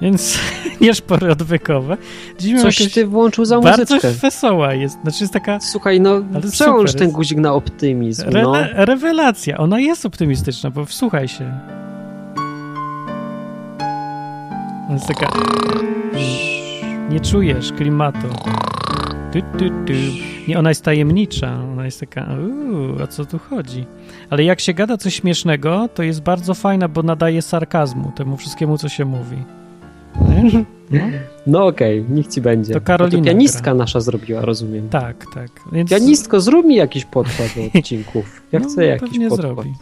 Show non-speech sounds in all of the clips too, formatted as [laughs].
Więc [laughs] nieszpory odwykowe. Dziś Coś jakieś- ty włączył za Bardzo muzyczkę. wesoła jest. Znaczy jest taka Słuchaj, no przełącz ten guzik na optymizm, re no. rewelacja. Ona jest optymistyczna, bo wsłuchaj się. Ona jest taka... Nie czujesz klimatu. Tu, tu, tu. Nie, ona jest tajemnicza. Ona jest taka, uuu, o co tu chodzi? Ale jak się gada coś śmiesznego, to jest bardzo fajna, bo nadaje sarkazmu temu wszystkiemu, co się mówi. Wiesz? No, No okej, niech ci będzie. To Karolina A to pianistka nasza zrobiła, rozumiem. tak, tak. Więc, Pianistko, zrób mi jakiś podkład do [laughs] odcinków. Ja no, chcę jakiś pewnie podkład. zrobi.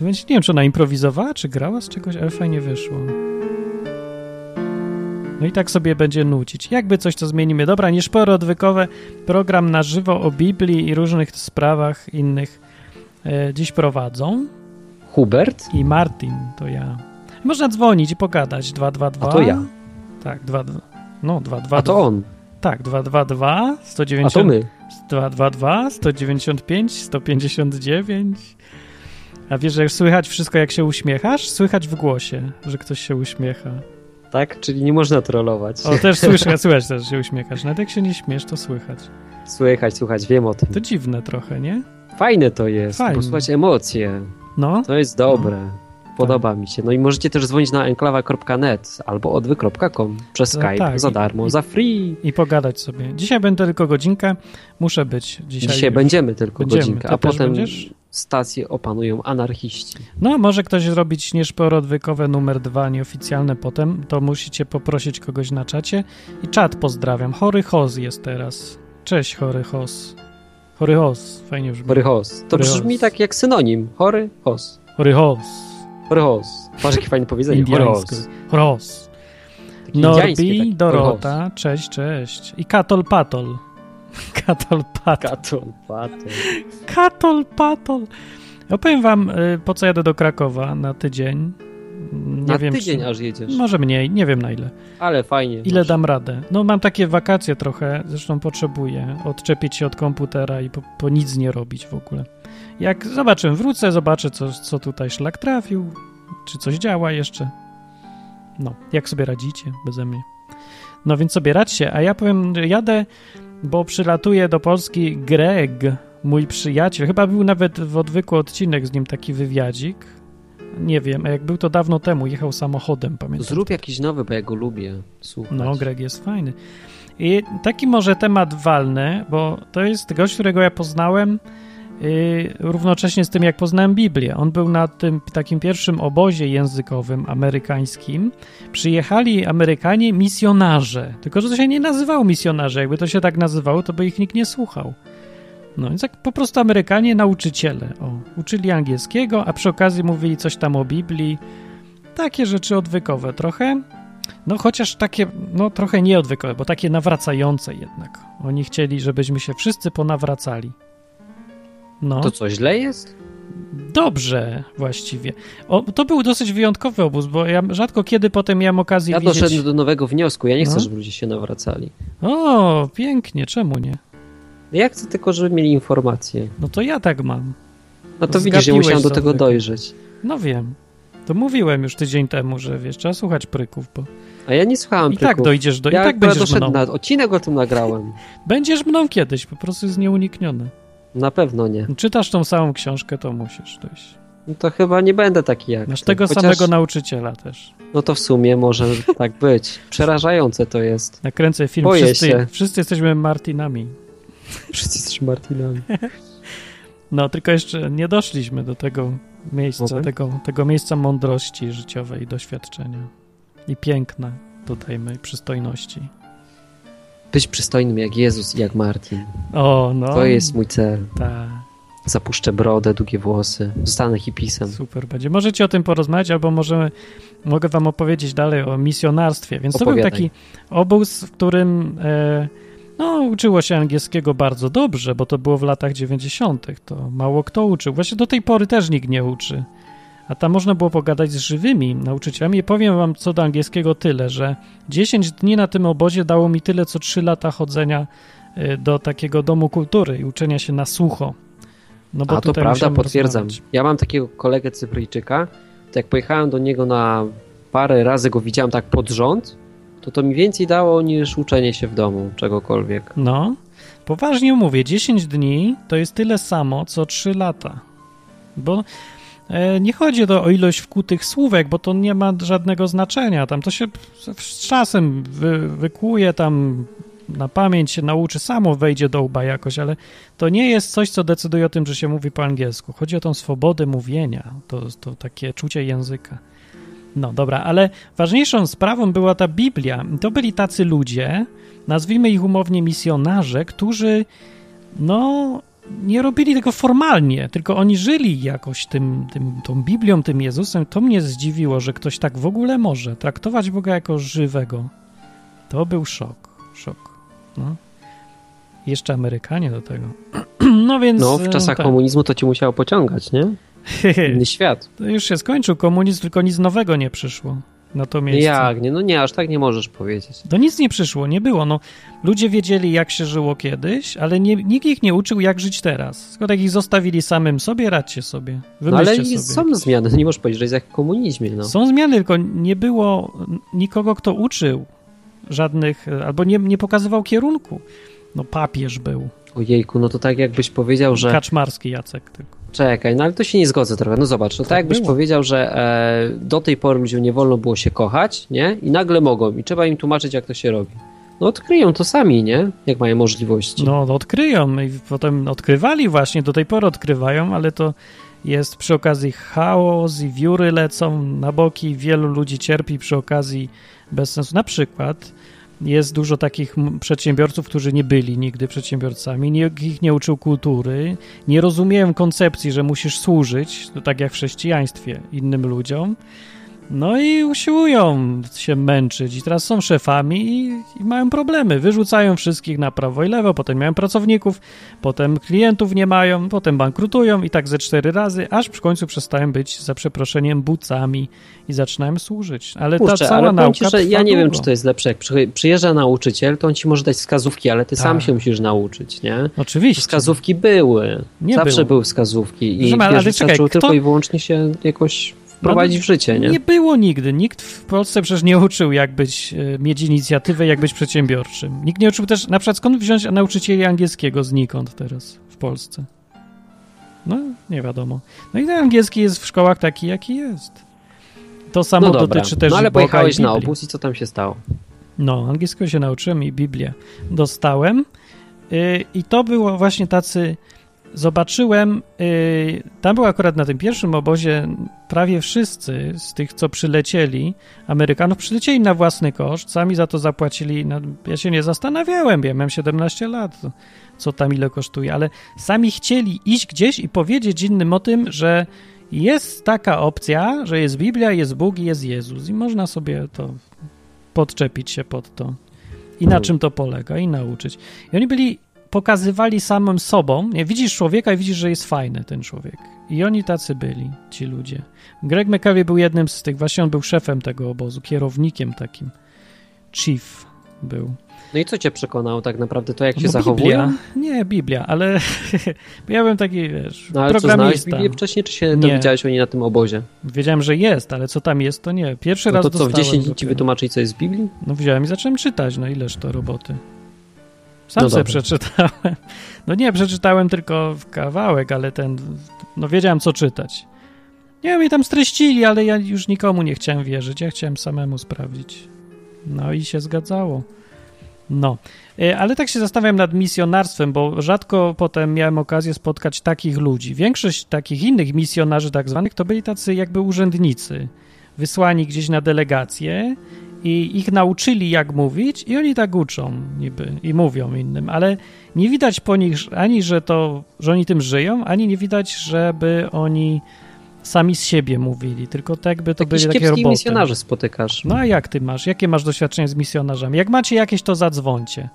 Więc nie wiem, czy ona improwizowała, czy grała z czegoś, ale fajnie wyszło. No i tak sobie będzie nucić. Jakby coś, to zmienimy. Dobra, nieszpory odwykowe, program na żywo o Biblii i różnych sprawach innych e, dziś prowadzą. Hubert? I Martin, to ja. Można dzwonić i pogadać. 222. A to ja. Tak, 22. No, 222. A to on. Tak, 222, A 190. to my. 222, 195, 159. A wiesz, że już słychać wszystko, jak się uśmiechasz? Słychać w głosie, że ktoś się uśmiecha. Tak? Czyli nie można trollować. O, też słyszę, [laughs] słychać też, się uśmiechasz. Nawet jak się nie śmiesz, to słychać. Słychać, słuchać, wiem o tym. To dziwne trochę, nie? Fajne to jest, Fajne. bo słuchać emocje. No, To jest dobre. Podoba mi się. No i możecie też dzwonić na enklawa.net albo odwy.com przez To Skype tak. za darmo, za free. i pogadać sobie. Dzisiaj będę tylko godzinkę. Muszę być dzisiaj. Dzisiaj będziemy tylko Będziemy. godzinkę, Ty a potem będziesz? Stację opanują anarchiści. No, może ktoś zrobić nieszporodwykowe numer dwa, nieoficjalne potem, to musicie poprosić kogoś na czacie. I czat pozdrawiam. Chory Hoz jest teraz. Cześć, Chory Hoz. Chory Hoz, fajnie brzmi. Chory hos. To Chory brzmi tak jak synonim. Chory hos. Chory Hoz. Chory hos. Patrz jakie fajne powiedzenie. Chory hos. Chory Hoz. Indiańskie Norbi, takie. Dorota, cześć, cześć. I Katol Patol. Katol Patol. Katol, patol. Katol Patol. Opowiem wam, y, po co jadę do Krakowa na tydzień. Nie Na wiem, tydzień czy... aż jedziesz. Może mniej, nie wiem na ile. Ale fajnie. Ile masz. dam radę? No mam takie wakacje trochę, zresztą potrzebuję odczepić się od komputera i po, po nic nie robić w ogóle. Jak zobaczę, wrócę, zobaczę co, co tutaj szlak trafił, czy coś działa jeszcze. No, jak sobie radzicie beze mnie. No więc sobie radźcie, a ja powiem, jadę, bo przylatuje do Polski Greg, mój przyjaciel. Chyba był nawet w odwyku odcinek z nim taki wywiadzik. Nie wiem, a jak był to dawno temu, jechał samochodem, pamiętam. Zrób jakiś nowy, bo ja go lubię słuchać. No, Greg jest fajny. I taki może temat walny, bo to jest gość, którego ja poznałem równocześnie z tym, jak poznałem Biblię. On był na tym takim pierwszym obozie językowym amerykańskim. Przyjechali Amerykanie misjonarze, tylko że to się nie nazywało misjonarze. Jakby to się tak nazywało, to by ich nikt nie słuchał. No więc tak po prostu Amerykanie, nauczyciele. O, uczyli angielskiego, a przy okazji mówili coś tam o Biblii. Takie rzeczy odwykowe trochę. No chociaż takie, no trochę nieodwykowe, bo takie nawracające jednak. Oni chcieli, żebyśmy się wszyscy ponawracali. No, To co, źle jest? dobrze właściwie. O, to był dosyć wyjątkowy obóz, bo ja rzadko kiedy potem miałem okazję Ja widzieć... doszedłem do nowego wniosku. Ja nie chcę, No. żeby ludzie się nawracali. O, pięknie, czemu nie? Ja chcę tylko, żeby mieli informacje. No to ja tak mam. No to widzisz, ja musiałem do tego zwykle. dojrzeć. No wiem. To mówiłem już tydzień temu, że wiesz, trzeba słuchać pryków, bo A ja nie słuchałem i tak plików. dojdziesz do... Ja I tak będziesz mną. na odcinek o tym nagrałem. [laughs] Będziesz mną kiedyś, po prostu jest nieuniknione. Na pewno nie. Czytasz tą samą książkę, to musisz dojść. No to chyba nie będę taki jak Masz ty. tego Chociaż- samego nauczyciela też. No to w sumie może [laughs] tak być. Przerażające to jest. Nakręcę film. Boję wszyscy, się. wszyscy jesteśmy Martinami. [laughs] Wszyscy jesteśmy Martinami. [laughs] No, tylko jeszcze nie doszliśmy do tego miejsca, Moment. tego, tego miejsca mądrości życiowej, doświadczenia i piękna tutaj mojej przystojności. Być przystojnym jak Jezus i jak Martin. O, no. To jest mój cel. Tak, Zapuszczę brodę, długie włosy. Zostanę hipisem. super będzie. Możecie o tym porozmawiać, albo możemy, mogę wam opowiedzieć dalej o misjonarstwie. Więc to był Opowiadaj. taki obóz, w którym e, no, uczyło się angielskiego bardzo dobrze, bo to było w latach 90. To mało kto uczył. Właśnie do tej pory też nikt nie uczy. A tam można było pogadać z żywymi nauczycielami. I powiem wam co do angielskiego tyle, że 10 dni na tym obozie dało mi tyle, co 3 lata chodzenia y, do takiego domu kultury i uczenia się na słucho. No bo A to prawda, potwierdzam. Rozmawiać. Ja mam takiego kolegę Cypryjczyka, to jak pojechałem do niego na parę razy go widziałem tak pod rząd, to to mi więcej dało niż uczenie się w domu czegokolwiek. No, poważnie mówię, 10 dni to jest tyle samo, co 3 lata. Bo nie chodzi to o ilość wkutych słówek, bo to nie ma żadnego znaczenia. Tam to się z czasem wy, wykuje, tam na pamięć się nauczy, samo wejdzie do łba jakoś, ale to nie jest coś, co decyduje o tym, że się mówi po angielsku. Chodzi o tą swobodę mówienia, to, to takie czucie języka. No dobra, ale ważniejszą sprawą była ta Biblia. To byli tacy ludzie, nazwijmy ich umownie misjonarze, którzy no nie robili tego formalnie, tylko oni żyli jakoś tym, tym, tą Biblią, tym Jezusem. To mnie zdziwiło, że ktoś tak w ogóle może traktować Boga jako żywego. To był szok, szok. No. Jeszcze Amerykanie do tego. [clears throat] No więc. No, w czasach tak. komunizmu to ci musiało pociągać, nie? [laughs] Inny świat. To już się skończył komunizm, tylko nic nowego nie przyszło na to miejsce. Jak? Nie, no nie, aż tak nie możesz powiedzieć. To nic nie przyszło, nie było. No, ludzie wiedzieli, jak się żyło kiedyś, ale nie, nikt ich nie uczył, jak żyć teraz. Skoro tak ich zostawili samym sobie, radźcie sobie. No, ale sobie. są zmiany, nie możesz powiedzieć, że jest jak w komunizmie. No. Są zmiany, tylko nie było nikogo, kto uczył żadnych, albo nie, nie pokazywał kierunku. No papież był. Ojejku, no to tak jakbyś powiedział, że... Kaczmarski Jacek tylko. Czekaj, no ale to się nie zgodzę trochę. No zobacz, no tak, tak jakbyś było. powiedział, że e, do tej pory ludziom nie wolno było się kochać, nie? I nagle mogą i trzeba im tłumaczyć, jak to się robi. No odkryją to sami, nie? Jak mają możliwości. No odkryją i potem odkrywali właśnie, do tej pory odkrywają, ale to jest przy okazji chaos i wióry lecą na boki, wielu ludzi cierpi przy okazji bez sensu. Na przykład jest dużo takich przedsiębiorców, którzy nie byli nigdy przedsiębiorcami, nikt ich nie uczył kultury, nie rozumieją koncepcji, że musisz służyć, tak jak w chrześcijaństwie, innym ludziom. No i usiłują się męczyć i teraz są szefami i, i, mają problemy. Wyrzucają wszystkich na prawo i lewo, potem mają pracowników, potem klientów nie mają, potem bankrutują i tak ze cztery razy, aż w końcu przestają być, za przeproszeniem, bucami i zaczynają służyć. Ale Kurczę, ta cała ale nauka ci, że Ja nie długo. wiem, czy to jest lepsze. Jak przyjeżdża nauczyciel, to on ci może dać wskazówki, ale ty tak. sam się musisz nauczyć, nie? Oczywiście. Wskazówki były. Nie Zawsze było. były wskazówki i Proszę, wiesz, ale czekaj, kto... tylko i wyłącznie się jakoś wprowadzić no, w życie, nie? Nie było nigdy. Nikt w Polsce przecież nie uczył, jak być, e, mieć inicjatywę, jak być przedsiębiorczym. Nikt nie uczył też, na przykład skąd wziąć nauczycieli angielskiego znikąd teraz w Polsce? No, nie wiadomo. No i ten angielski jest w szkołach taki, jaki jest. To samo no dotyczy też No ale pojechałeś na obóz i co tam się stało? No, angielskiego się nauczyłem i Biblię dostałem. Yy, I to było właśnie tacy zobaczyłem, yy, tam był akurat na tym pierwszym obozie prawie wszyscy z tych, co przylecieli, Amerykanów, przylecieli na własny koszt, sami za to zapłacili. No, ja się nie zastanawiałem, ja miałem 17 lat, co tam ile kosztuje, ale sami chcieli iść gdzieś i powiedzieć innym o tym, że jest taka opcja, że jest Biblia, jest Bóg i jest Jezus i można sobie to podczepić się pod to. I na czym to polega, i nauczyć. I oni byli pokazywali samym sobą. Nie, widzisz człowieka i widzisz, że jest fajny ten człowiek. I oni tacy byli, ci ludzie. Greg McCabe był jednym z tych, właśnie on był szefem tego obozu, kierownikiem takim. Chief był. No i co cię przekonało tak naprawdę? To jak się no, zachowuje? Nie, Biblia, ale [laughs] ja byłem taki, wiesz, no, ale programista. Co, Biblię wcześniej, czy się nie. dowiedziałeś o niej na tym obozie? Wiedziałem, że jest, ale co tam jest, to nie. Pierwszy no raz to co, w 10 dni ci wytłumaczyć, co jest w Biblii? No wziąłem i zacząłem czytać, no ileż to roboty. Sam no sobie przeczytałem. [laughs] No nie, przeczytałem tylko kawałek, ale ten, no wiedziałem co czytać. Nie wiem, mnie tam streścili, ale ja już nikomu nie chciałem wierzyć. Ja chciałem samemu sprawdzić. No i się zgadzało. No, e, ale tak się zastanawiam nad misjonarstwem, bo rzadko potem miałem okazję spotkać takich ludzi. Większość takich innych misjonarzy tak zwanych to byli tacy jakby urzędnicy, wysłani gdzieś na delegację i ich nauczyli jak mówić i oni tak uczą niby i mówią innym, ale nie widać po nich ani, że to, że oni tym żyją, ani nie widać, żeby oni sami z siebie mówili, tylko tak jakby to byli takie roboty. misjonarzy spotykasz. No a jak ty masz? Jakie masz doświadczenie z misjonarzami? Jak macie jakieś, to zadzwońcie.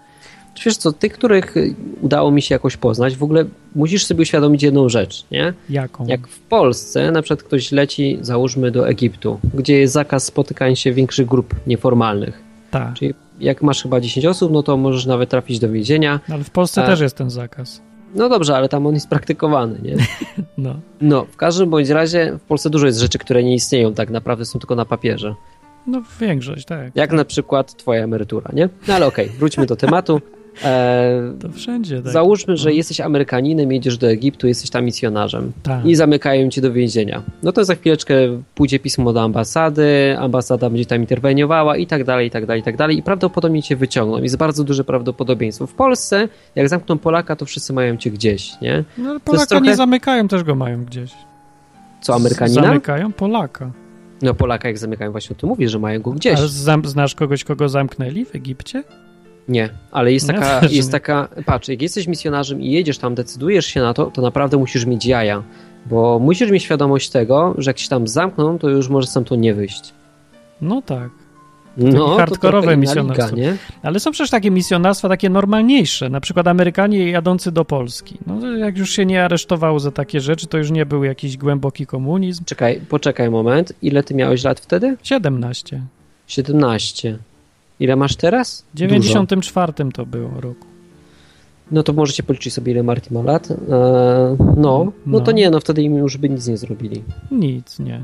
Wiesz co, tych, których udało mi się jakoś poznać, w ogóle musisz sobie uświadomić jedną rzecz, nie? Jaką? Jak w Polsce na przykład ktoś leci, załóżmy do Egiptu, gdzie jest zakaz spotykania się większych grup nieformalnych. Tak. Czyli jak masz chyba 10 osób, no to możesz nawet trafić do więzienia. Ale w Polsce też jest ten zakaz. No dobrze, ale tam on jest praktykowany, nie? [laughs] No. No, w każdym bądź razie w Polsce dużo jest rzeczy, które nie istnieją tak naprawdę, są tylko na papierze. No większość, tak. Jak na przykład twoja emerytura, nie? No ale okej, okay, wróćmy do tematu. E, to wszędzie. Tak. Załóżmy, że no. jesteś Amerykaninem, jedziesz do Egiptu, jesteś tam misjonarzem tak. i zamykają cię do więzienia. No to za chwileczkę pójdzie pismo do ambasady, ambasada będzie tam interweniowała i tak dalej, i tak dalej, i tak dalej i prawdopodobnie cię wyciągną. Jest bardzo duże prawdopodobieństwo. W Polsce, jak zamkną Polaka, to wszyscy mają cię gdzieś, nie? No ale Polaka trochę... nie zamykają, też go mają gdzieś. Co, Amerykanina? Zamykają Polaka. No Polaka jak zamykają, właśnie tu mówisz, że mają go gdzieś. Ale znasz kogoś, kogo zamknęli w Egipcie? Nie, ale jest taka, jest taka, patrz, jak jesteś misjonarzem i jedziesz tam, decydujesz się na to, to naprawdę musisz mieć jaja, bo musisz mieć świadomość tego, że jak się tam zamkną, to już możesz sam to nie wyjść. No tak. No, hardkorowe misjonarstwo. nie? Ale są przecież takie misjonarstwa takie normalniejsze, na przykład Amerykanie jadący do Polski. No, jak już się nie aresztowało za takie rzeczy, to już nie był jakiś głęboki komunizm. Czekaj, poczekaj moment. Ile ty miałeś lat wtedy? 17. 17. Ile masz teraz? W 94 to było roku. No to możecie policzyć sobie, ile Marty ma lat. Eee, no, no, no to nie, no wtedy im już by nic nie zrobili. Nic, nie.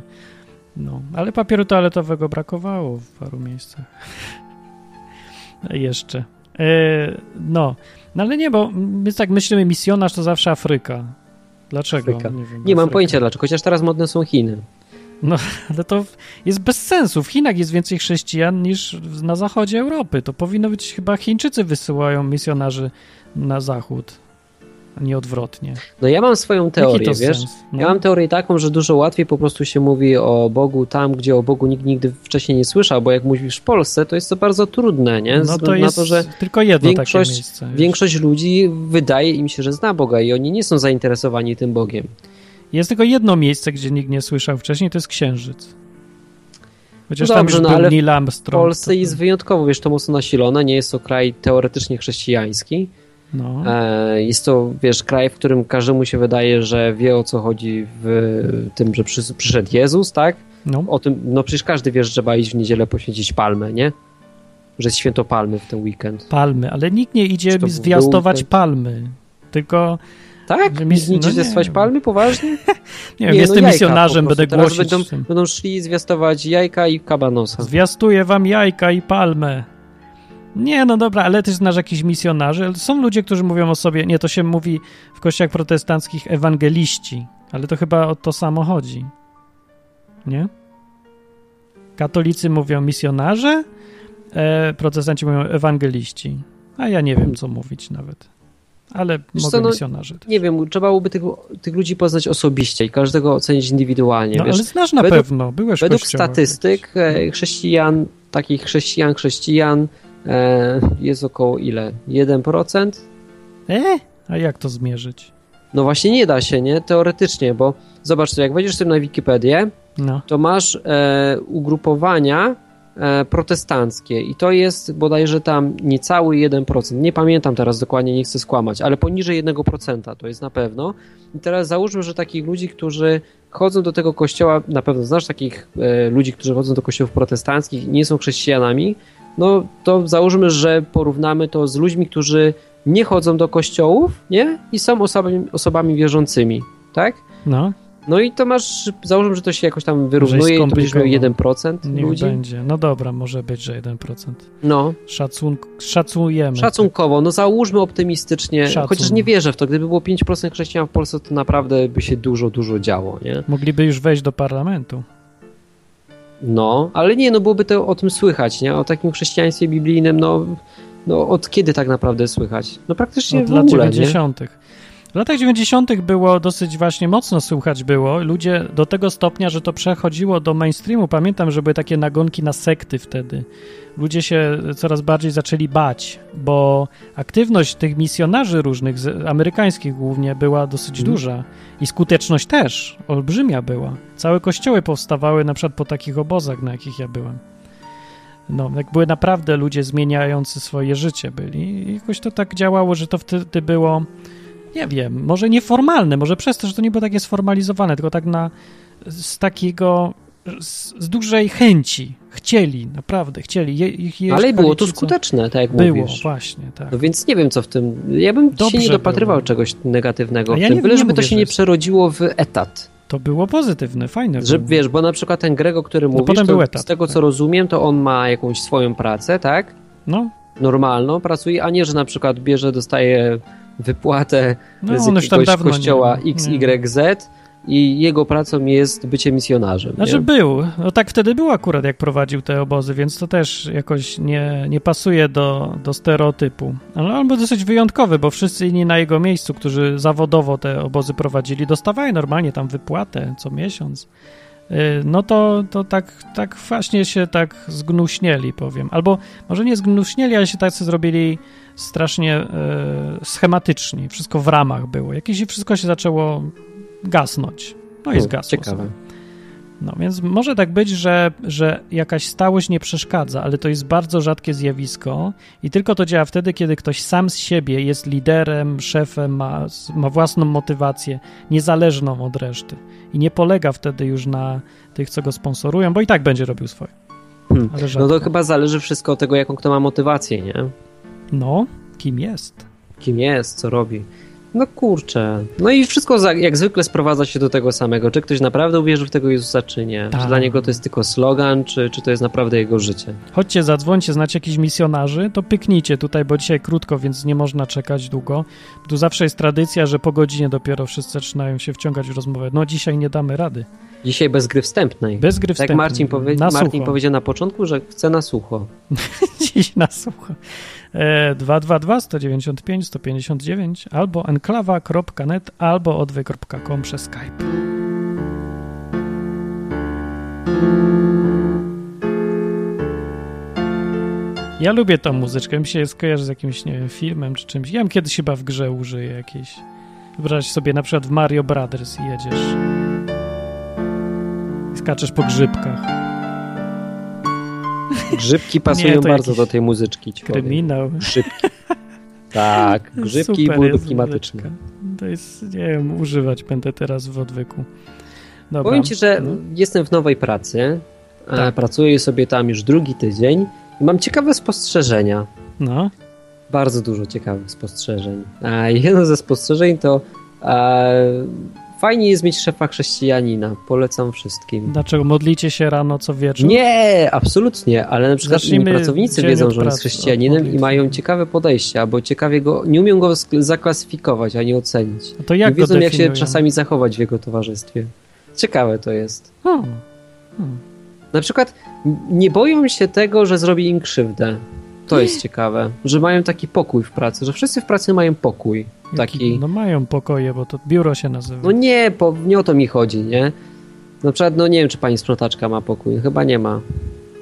No, ale papieru toaletowego brakowało w paru miejscach. [laughs] Jeszcze. Eee, no. no, ale nie, bo my tak myślimy, misjonarz to zawsze Afryka. Dlaczego? Afryka. Nie, wiem, nie mam pojęcia dlaczego, chociaż teraz modne są Chiny. No, ale [laughs] to jest bez sensu. W Chinach jest więcej chrześcijan niż na zachodzie Europy. To powinno być chyba Chińczycy wysyłają misjonarzy na zachód, a nie odwrotnie. No ja mam swoją teorię, wiesz? No. Ja mam teorię taką, że dużo łatwiej po prostu się mówi o Bogu tam, gdzie o Bogu nikt nigdy wcześniej nie słyszał, bo jak mówisz w Polsce, to jest to bardzo trudne, nie? No to jest to, że tylko jedno większość, takie miejsce. Większość ludzi wydaje im się, że zna Boga i oni nie są zainteresowani tym Bogiem. Jest tylko jedno miejsce, gdzie nikt nie słyszał wcześniej, to jest Księżyc. Chociaż no dobrze, tam no, ale Neil Armstrong. W Polsce jest wyjątkowo, wiesz, to mocno nasilone, nie jest to kraj teoretycznie chrześcijański. No. E, jest to, wiesz, kraj, w którym każdemu się wydaje, że wie o co chodzi w tym, że przy, przyszedł Jezus, tak? No. O tym, no przecież każdy wie, że trzeba iść w niedzielę poświęcić palmę, nie? Że jest święto palmy w ten weekend. Palmy, ale nikt nie idzie zwiastować palmy. Tylko tak? Idziecie no palmy? Poważnie? [laughs] nie wiem, nie, jestem no misjonarzem, będę głosić. Będą, będą szli zwiastować jajka i kabanosa. Zwiastuję wam jajka i palmę. Nie, no dobra, ale też znasz jakichś misjonarzy. Są ludzie, którzy mówią o sobie, nie, to się mówi w kościołach protestanckich ewangeliści, ale to chyba o to samo chodzi. Nie? Katolicy mówią misjonarze, e, protestanci mówią ewangeliści. A ja nie wiem, co mówić nawet ale Wiesz mogę co, no, misjonarzy. Też. Nie wiem, trzeba byłoby tych, tych, ludzi poznać osobiście i każdego ocenić indywidualnie. No, wiesz? ale znasz na według, pewno, byłeś Według statystyk e, chrześcijan, takich chrześcijan, chrześcijan e, jest około ile? 1%? E? A jak to zmierzyć? No właśnie nie da się, nie? Teoretycznie, bo zobacz, jak wejdziesz sobie na Wikipedię, no. to masz e, ugrupowania protestanckie i to jest bodajże tam niecały 1%. Nie pamiętam teraz dokładnie, nie chcę skłamać, ale poniżej 1% to jest na pewno. I teraz załóżmy, że takich ludzi, którzy chodzą do tego kościoła, na pewno znasz takich e, ludzi, którzy chodzą do kościołów protestanckich nie są chrześcijanami, no to załóżmy, że porównamy to z ludźmi, którzy nie chodzą do kościołów, nie? I są osobami, osobami wierzącymi, tak? No. No i to masz, załóżmy, że to się jakoś tam wyrównuje i to będziesz miał 1% Niech ludzi. będzie. No dobra, może być, że 1%. No. Szacun szacujemy. Szacunkowo, no załóżmy optymistycznie, Szacun. chociaż nie wierzę w to. Gdyby było 5% chrześcijan w Polsce, to naprawdę by się dużo, dużo działo, nie? Mogliby już wejść do parlamentu. No, ale nie, no byłoby to o tym słychać, nie? O takim chrześcijaństwie biblijnym, no, no od kiedy tak naprawdę słychać? No praktycznie od w ogóle, lat 90. Nie? W latach 90. było dosyć właśnie mocno słuchać było. Ludzie do tego stopnia, że to przechodziło do mainstreamu. Pamiętam, że były takie nagonki na sekty wtedy. Ludzie się coraz bardziej zaczęli bać, bo aktywność tych misjonarzy różnych, amerykańskich głównie, była dosyć mm. duża i skuteczność też olbrzymia była. Całe kościoły powstawały na przykład po takich obozach, na jakich ja byłem. No, jak były naprawdę ludzie zmieniający swoje życie byli. I jakoś to tak działało, że to wtedy było nie wiem, może nieformalne, może przez to, że to nie było takie sformalizowane, tylko tak na z takiego z, z dużej chęci. Chcieli, naprawdę, chcieli. Je, ich Ale było to skuteczne, tak jak było, mówisz. Było, właśnie, tak. No więc nie wiem, co w tym... Ja bym Dobrze się nie dopatrywał było. czegoś negatywnego w ja tym, nie, byle żeby to się nie przerodziło w etat. To było pozytywne, fajne. Że wiesz, bo na przykład ten Greg, o którym no mówisz, to etat, z tego co tak. rozumiem, to on ma jakąś swoją pracę, tak? No. Normalną, pracuje, a nie, że na przykład bierze, dostaje wypłatę no, z jakiegoś kościoła nie, XYZ i jego pracą jest bycie misjonarzem. Znaczy nie? był. No tak wtedy był akurat, jak prowadził te obozy, więc to też jakoś nie, nie pasuje do, do stereotypu. Ale on był dosyć wyjątkowy, bo wszyscy inni na jego miejscu, którzy zawodowo te obozy prowadzili, dostawali normalnie tam wypłatę co miesiąc. Y, no to, to tak, tak właśnie się tak zgnuśnieli, powiem. Albo może nie zgnuśnieli, ale się tacy zrobili strasznie e, schematyczni. Wszystko w ramach było. Jakieś wszystko się zaczęło gasnąć. No i zgasło. Ciekawe. Sobie. No więc może tak być, że, że jakaś stałość nie przeszkadza, ale to jest bardzo rzadkie zjawisko i tylko to działa wtedy, kiedy ktoś sam z siebie jest liderem, szefem, ma, ma własną motywację, niezależną od reszty i nie polega wtedy już na tych, co go sponsorują, bo i tak będzie robił swoje. Hmm. No to chyba zależy wszystko od tego, jaką kto ma motywację, nie? No, kim jest. Kim jest, co robi. No kurczę. No i wszystko za, jak zwykle sprowadza się do tego samego. Czy ktoś naprawdę uwierzy w tego Jezusa, czy nie? Tak. Czy dla niego to jest tylko slogan, czy, czy to jest naprawdę jego życie? Chodźcie, zadzwońcie, znacie jakichś misjonarzy, to pyknijcie tutaj, bo dzisiaj krótko, więc nie można czekać długo. Tu zawsze jest tradycja, że po godzinie dopiero wszyscy zaczynają się wciągać w rozmowę. No dzisiaj nie damy rady. Dzisiaj bez gry wstępnej. Bez gry wstępnej. Tak Marcin, powie na Marcin powiedział na początku, że chce na sucho. [laughs] Dziś na sucho. 222 195 159 albo enklawa.net albo odwy.com przez Skype. Ja lubię tą muzyczkę, mi się skojarzy z jakimś nie wiem, filmem czy czymś. Ja kiedyś chyba w grze użyję jakiejś. Wyobraź sobie na przykład w Mario Brothers i jedziesz. Skaczesz po grzybkach. Grzybki pasują nie, bardzo do tej muzyczki. Kryminał. Grzybki. Tak, [laughs] grzybki Super i bójby klimatyczne. To jest, nie wiem, używać będę teraz w odwyku. Dobra. Powiem ci, że no. jestem w nowej pracy. Tak. Pracuję sobie tam już drugi tydzień i mam ciekawe spostrzeżenia. No. Bardzo dużo ciekawych spostrzeżeń. A jedno ze spostrzeżeń to Fajnie jest mieć szefa chrześcijanina. Polecam wszystkim. Dlaczego? Modlicie się rano co wieczór? Nie, absolutnie, ale na przykład inni pracownicy wiedzą, że on jest chrześcijaninem i mają ciekawe podejście, albo ciekawie go, nie umieją go zaklasyfikować, ani ocenić. A to jak nie wiedzą, jak się czasami zachować w jego towarzystwie. Ciekawe to jest. Hmm. Hmm. Na przykład nie boją się tego, że zrobi im krzywdę. To jest ciekawe, że mają taki pokój w pracy, że wszyscy w pracy mają pokój. Taki... No mają pokoje, bo to biuro się nazywa. No nie, po, nie o to mi chodzi, nie? Na przykład, no nie wiem, czy pani sprzątaczka ma pokój. Chyba nie ma.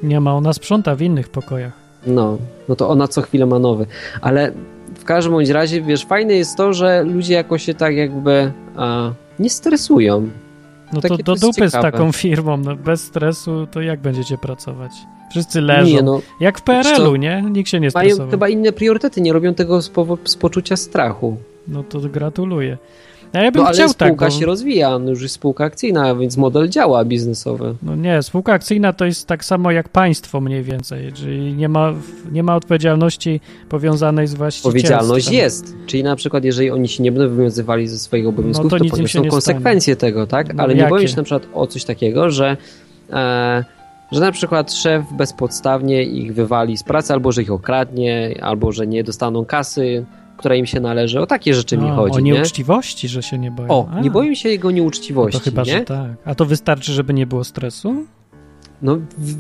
Nie ma, ona sprząta w innych pokojach. No, no to ona co chwilę ma nowy. Ale w każdym bądź razie, wiesz, fajne jest to, że ludzie jakoś się tak jakby a, nie stresują. No to, do dupy z taką firmą, no bez stresu to jak będziecie pracować? Wszyscy leżą. Nie, no, jak w PRL-u, nie? Nikt się nie stresował. Mają chyba inne priorytety, nie robią tego z, z poczucia strachu. No to gratuluję. A ja bym no, ale chciał spółka tak, się rozwija, no już jest spółka akcyjna, więc model działa biznesowy. No nie, spółka akcyjna to jest tak samo jak państwo mniej więcej, czyli nie ma, nie ma odpowiedzialności powiązanej z właścicielstwem. Odpowiedzialność jest, czyli na przykład jeżeli oni się nie będą wywiązywali ze swoich obowiązków, no to, to poniosą konsekwencje stanie. tego, tak? No, ale nie boję się na przykład o coś takiego, że e, że na przykład szef bezpodstawnie ich wywali z pracy, albo że ich okradnie, albo że nie dostaną kasy, która im się należy. O takie rzeczy mi chodzi. O nieuczciwości, nie? że się nie boją. O, A. nie boją się jego nieuczciwości. No to chyba, nie? że tak. A to wystarczy, żeby nie było stresu? No,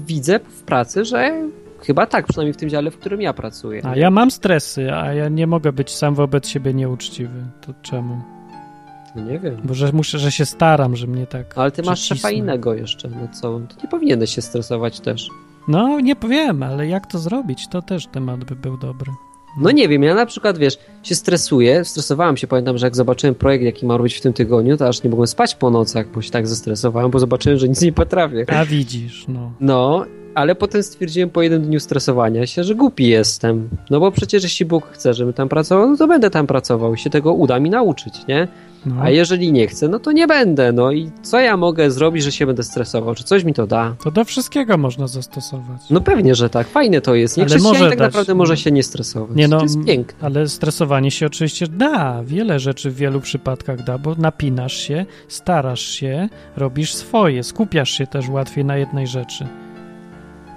widzę w pracy, że chyba tak, przynajmniej w tym dziale, w którym ja pracuję. A ja mam stresy, a ja nie mogę być sam wobec siebie nieuczciwy. To czemu? No nie wiem. Bo że muszę, że się staram, że mnie tak. Ale ty masz szefa innego jeszcze, no co? To nie powinieneś się stresować też. No, nie powiem, ale jak to zrobić, to też temat by był dobry. No nie wiem, ja na przykład, wiesz, się stresuję, stresowałem się, pamiętam, że jak zobaczyłem projekt, jaki ma robić w tym tygodniu, to aż nie mogłem spać po nocach, bo się tak zestresowałem, bo zobaczyłem, że nic nie potrafię. A widzisz, no. No, ale potem stwierdziłem po jednym dniu stresowania się, że głupi jestem. No bo przecież jeśli Bóg chce, żebym tam pracował, no to będę tam pracował i się tego uda mi nauczyć, nie? No. A jeżeli nie chcę, no to nie będę. No i co ja mogę zrobić, że się będę stresował? Czy coś mi to da? To do wszystkiego można zastosować. No pewnie, że tak. Fajne to jest. Nie ale może tak dać... naprawdę może się nie stresować. Nie no, to jest piękne. Ale stresowanie się oczywiście da. Wiele rzeczy w wielu przypadkach da, bo napinasz się, starasz się, robisz swoje, skupiasz się też łatwiej na jednej rzeczy.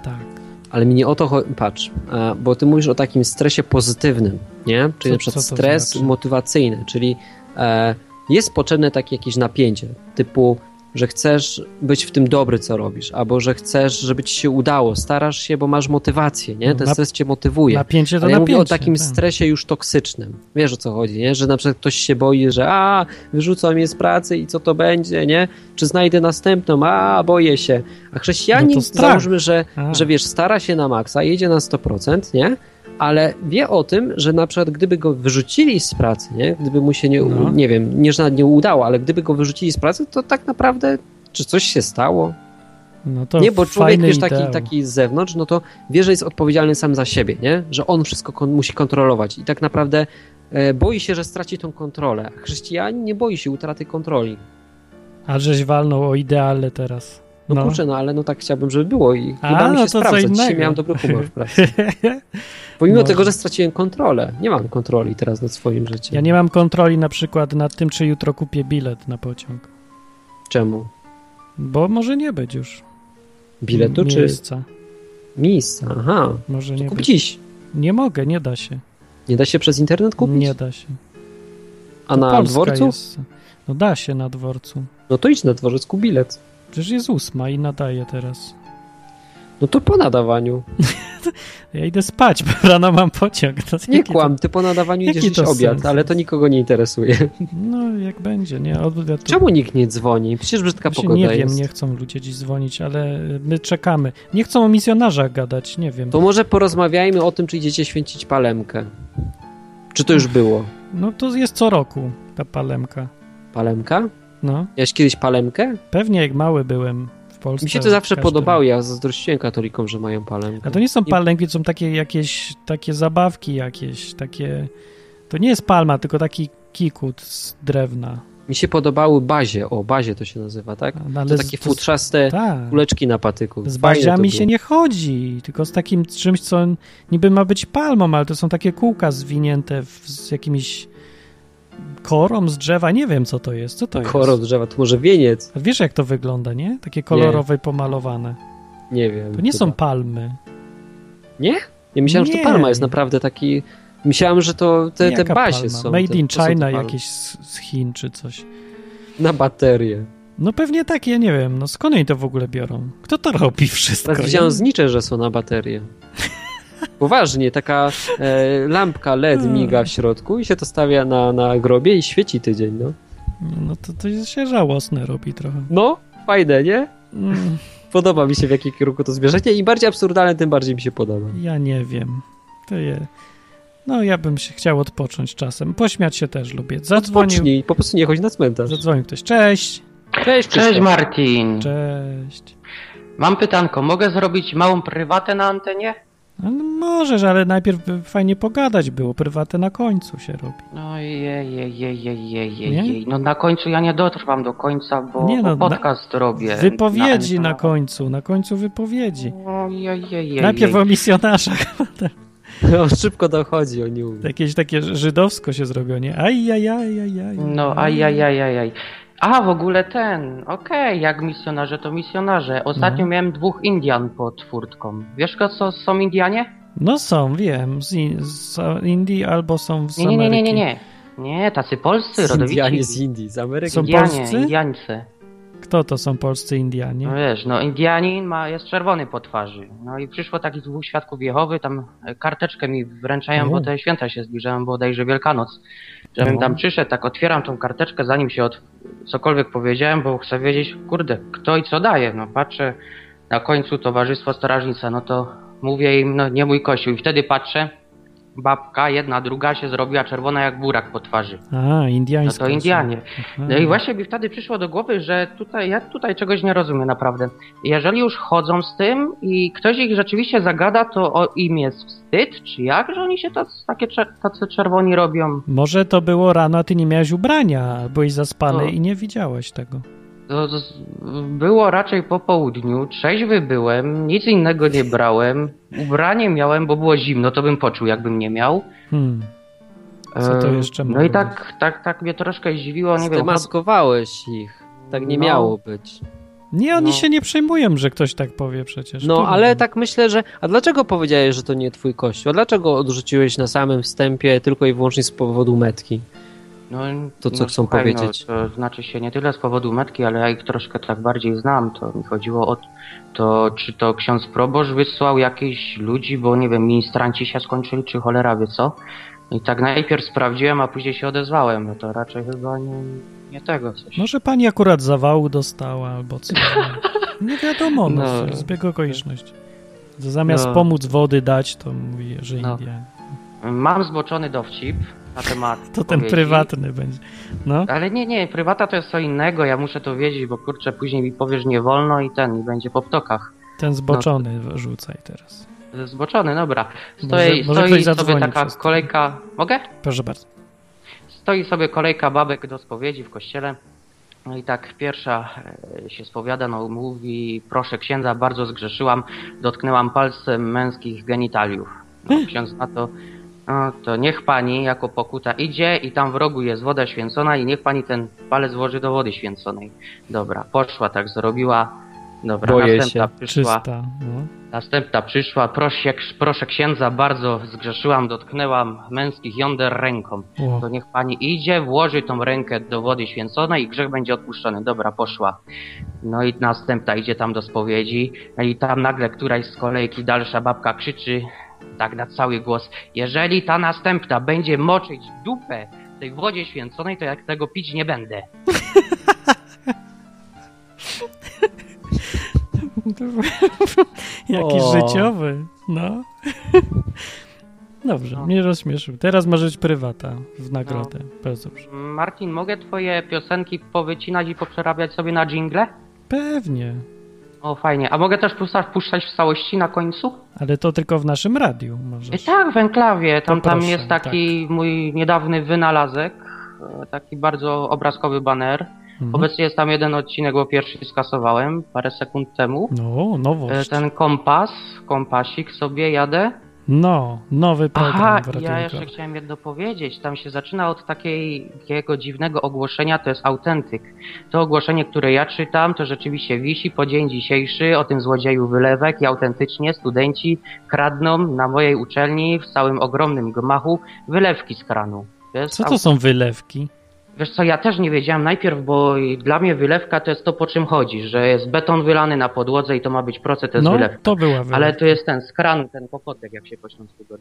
Tak. Ale mi nie o to chodzi. Patrz, bo ty mówisz o takim stresie pozytywnym, nie? Czyli co, na przykład stres znaczy? motywacyjny, czyli e, jest potrzebne takie jakieś napięcie, typu że chcesz być w tym dobry, co robisz, albo że chcesz, żeby ci się udało, starasz się, bo masz motywację, nie? Ten stres cię motywuje. Napięcie to Ale ja napięcie, mówię o takim tak. stresie już toksycznym. Wiesz o co chodzi, nie? Że na przykład ktoś się boi, że a, wyrzucą mnie z pracy i co to będzie, nie? Czy znajdę następną? A, boję się. A chrześcijanin, no załóżmy, że, że wiesz, stara się na maksa, jedzie na 100%, nie? Ale wie o tym, że na przykład gdyby go wyrzucili z pracy, nie? gdyby mu się nie, no. nie wiem, nie, że nie udało, ale gdyby go wyrzucili z pracy, to tak naprawdę czy coś się stało? No to nie, bo człowiek wiesz, taki, taki z zewnątrz, no to wie, że jest odpowiedzialny sam za siebie, nie? Że on wszystko kon musi kontrolować i tak naprawdę e, boi się, że straci tą kontrolę. A chrześcijanin nie boi się utraty kontroli. A żeś walnął o ideale teraz. No, no kurczę, no ale no tak chciałbym, żeby było i A, mi się no sprawdza. Dzisiaj miałem dobry humor w pracy. [laughs] Pomimo Może. tego, że straciłem kontrolę. Nie mam kontroli teraz nad swoim życiem. Ja nie mam kontroli na przykład nad tym, czy jutro kupię bilet na pociąg. Czemu? Bo może nie być już. Biletu czy... Miejsca. Miejsca, aha. Może nie kup być. dziś. Nie mogę, nie da się. Nie da się przez internet kupić? Nie da się. A to na Polska dworcu? Jest. No da się na dworcu. No to idź na dworzec, kup bilet. Przecież jest ósma i nadaje teraz. No to po nadawaniu. [laughs] ja idę spać, bo [laughs] rano mam pociąg. To nie kłam, ty po nadawaniu idziesz jeść obiad, sens? ale to nikogo nie interesuje. No, jak będzie, nie? To... Czemu nikt nie dzwoni? Przecież brzydka Właśnie pogoda Nie jest. wiem, nie chcą ludzie dziś dzwonić, ale my czekamy. Nie chcą o misjonarzach gadać, nie wiem. To może porozmawiajmy o tym, czy idziecie święcić palemkę. Czy to już było? No to jest co roku ta palemka. Palemka? No. Miałeś kiedyś palemkę? Pewnie jak mały byłem Polsce. Mi się to zawsze podobało, ja zazdrościłem katolikom, że mają palemkę. A to nie są palemki, to są takie jakieś takie zabawki jakieś, takie... To nie jest palma, tylko taki kikut z drewna. Mi się podobały bazie, o bazie to się nazywa, tak? No, to takie to, futrzaste tak. kuleczki na patyku. Z baziami się nie chodzi, tylko z takim czymś, co niby ma być palmą, ale to są takie kółka zwinięte w, z jakimiś Korą z drzewa? Nie wiem, co to jest. Co to jest? Korą z drzewa, to może wieniec. A wiesz, jak to wygląda, nie? Takie kolorowe, nie. pomalowane. Nie wiem. To nie chyba. są palmy. Nie? Ja myślałem, nie. że to palma jest naprawdę taki... Myślałem, że to te, te bazie palma? są. Made te, in China jakieś z, Chin czy coś. Na baterię. No pewnie tak, ja nie wiem. No skąd oni to w ogóle biorą? Kto to robi wszystko? Teraz widziałem znicze, że są na baterię. [laughs] Poważnie, taka e, lampka LED hmm. miga w środku i się to stawia na, na grobie i świeci tydzień, no. No to, to się żałosne robi trochę. No, fajne, nie? Mm. Podoba mi się w jakim kierunku to zmierzacie. Im bardziej absurdalne, tym bardziej mi się podoba. Ja nie wiem. To je... No, ja bym się chciał odpocząć czasem. Pośmiać się też lubię. Zadzwonił... Odpocznij, po prostu nie chodź na cmentarz. Zadzwonił ktoś. Cześć! Cześć, Cześć Martin. Cześć. Mam pytanko. Mogę zrobić małą prywatę na antenie? No, możesz, ale najpierw fajnie pogadać było. Prywatę na końcu się robi. No jej, jej, jej, jej, jej, jej. No na końcu ja nie dotrwam do końca, bo, nie, no, podcast na, robię. Wypowiedzi na, na, końcu, na końcu wypowiedzi. Ojej, najpierw o misjonarzach. [laughs] No, szybko dochodzi, oni mówią. Jakieś takie żydowsko się zrobiło, nie? Aj, aj, aj, aj, aj. No, aj, aj, aj, aj, aj. A, w ogóle ten, okej, okay, jak misjonarze to misjonarze. Ostatnio no. miałem dwóch Indian pod furtką. Wiesz, co są Indianie? No są, wiem, z, in, z Indii albo są z nie, nie, nie, nie, nie, nie. Nie, tacy polscy, rodowici. Indianie z Indii, z Ameryki. Są Indianie, polscy? Indiańcy. Kto to są polscy Indianie? No wiesz, no Indianin ma, jest czerwony po twarzy. No i przyszło takich dwóch świadków Jehowy, tam karteczkę mi wręczają, bo te święta się zbliżają, bodajże Wielkanoc. Żebym tam przyszedł, tak otwieram tą karteczkę, zanim się od... cokolwiek powiedziałem, bo chcę wiedzieć, kurde, kto i co daje. No patrzę na końcu Towarzystwo Strażnica, no to mówię im, no nie mój kościół. I wtedy patrzę, babka, jedna, druga się zrobiła czerwona jak burak po twarzy. A, indiańska. No to Indianie. No i właśnie mi wtedy przyszło do głowy, że tutaj, ja tutaj czegoś nie rozumiem naprawdę. Jeżeli już chodzą z tym i ktoś ich rzeczywiście zagada, to o im jest wstyd, czy jak, że oni się tacy, takie tacy czerwoni robią? Może to było rano, a ty nie miałeś ubrania, byłeś zaspany no. i nie widziałeś tego. To było raczej po południu, trzeźwy byłem, nic innego nie brałem, ubranie miałem, bo było zimno, to bym poczuł, jakbym nie miał. Hmm. Co to jeszcze No i tak, tak, tak mnie troszkę zdziwiło, nie wiem. maskowałeś ich, tak nie no. miało być. Nie, oni no. się nie przejmują, że ktoś tak powie przecież. No, ale tak myślę, że... A dlaczego powiedziałeś, że to nie twój kościół? A dlaczego odrzuciłeś na samym wstępie tylko i wyłącznie z powodu metki? No, to, co no, chcą słuchaj, powiedzieć. No, to znaczy się nie tyle z powodu metki, ale ja ich troszkę tak bardziej znam. To mi chodziło o to, czy to ksiądz proboszcz wysłał jakichś ludzi, bo nie wiem, ministranci się skończyli, czy cholera wie co. I tak najpierw sprawdziłem, a później się odezwałem. No to raczej chyba nie, nie tego coś. Może pani akurat zawału dostała albo co. [laughs] nie wiadomo, no, no. zbieg okoliczności. Zamiast no. pomóc wody dać, to mówi, że no. India. Mam zboczony dowcip na temat. To ten prywatny będzie. No. Ale nie, nie, prywata to jest co innego, ja muszę to wiedzieć, bo kurczę, później mi powiesz nie wolno i ten, i będzie po ptokach. Ten zboczony no. rzucaj teraz. Zboczony, dobra. Stoi, może, może stoi sobie taka kolejka. Mogę? Proszę bardzo. Stoi sobie kolejka babek do spowiedzi w kościele. No i tak pierwsza e, się spowiada, no mówi, proszę księdza, bardzo zgrzeszyłam, dotknęłam palcem męskich genitaliów. No, [gasps] ksiądz na to, no to niech pani jako pokuta idzie i tam w rogu jest woda święcona i niech pani ten palec włoży do wody święconej. Dobra, poszła, tak zrobiła. Dobra, Boję następna się. przyszła. Czysta, no. Następna przyszła, proszę, proszę księdza, bardzo zgrzeszyłam, dotknęłam męskich jąder ręką. To niech pani idzie, włoży tą rękę do wody święconej i grzech będzie odpuszczony. Dobra, poszła. No i następna idzie tam do spowiedzi no i tam nagle któraś z kolejki dalsza babka krzyczy, tak na cały głos. Jeżeli ta następna będzie moczyć dupę w tej wodzie święconej, to jak tego pić nie będę. [laughs] Jaki o. życiowy, no. Dobrze, no. mnie rozśmieszył. Teraz może być prywata w nagrodę. No. Bardzo dobrze. Martin, mogę twoje piosenki powycinać i poprzerabiać sobie na jingle? Pewnie. O, fajnie. A mogę też puszczać, w całości na końcu? Ale to tylko w naszym radiu możesz. E, tak, w enklawie. Tam, tam jest taki tak. mój niedawny wynalazek. E, taki bardzo obrazkowy baner. Mhm. Obecnie jest tam jeden odcinek, bo pierwszy skasowałem parę sekund temu. No, nowość. E, ten kompas, kompasik sobie jadę. No, nowy program Aha, ja jeszcze chciałem jedno powiedzieć. Tam się zaczyna od takiego dziwnego ogłoszenia, to jest autentyk. To ogłoszenie, które ja czytam, to rzeczywiście wisi po dzień dzisiejszy o tym złodzieju wylewek i autentycznie studenci kradną na mojej uczelni w całym ogromnym gmachu wylewki z kranu. Co to są wylewki? Wiesz co, ja też nie wiedziałem najpierw, bo dla mnie wylewka to jest to, po czym chodzi, że jest beton wylany na podłodze i to ma być proces, to jest no, wylewka. to była wylewka. Ale to jest ten z kranu, ten pokotek, jak się po śląsku go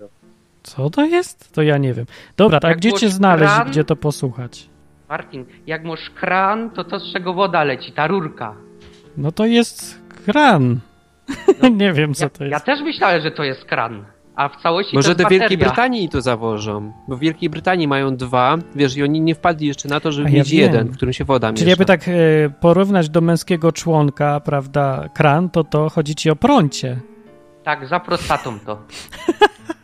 Co to jest? To ja nie wiem. Dobra, tak gdzie cię znaleźć, kran, gdzie to posłuchać? Martin, jak masz kran, to to z czego woda leci, ta rurka. No to jest kran. No, [laughs] nie wiem, co ja, to jest. Ja też myślałem, że to jest kran a w całości Może do Wielkiej Brytanii to zawożą, bo w Wielkiej Brytanii mają dwa, wiesz, i oni nie wpadli jeszcze na to, żeby ja mieć wiem. jeden, w którym się woda miesza. Czyli jakby tak e, porównać do męskiego członka, prawda, kran, to to chodzi ci o prącie. Tak, za prostatą to.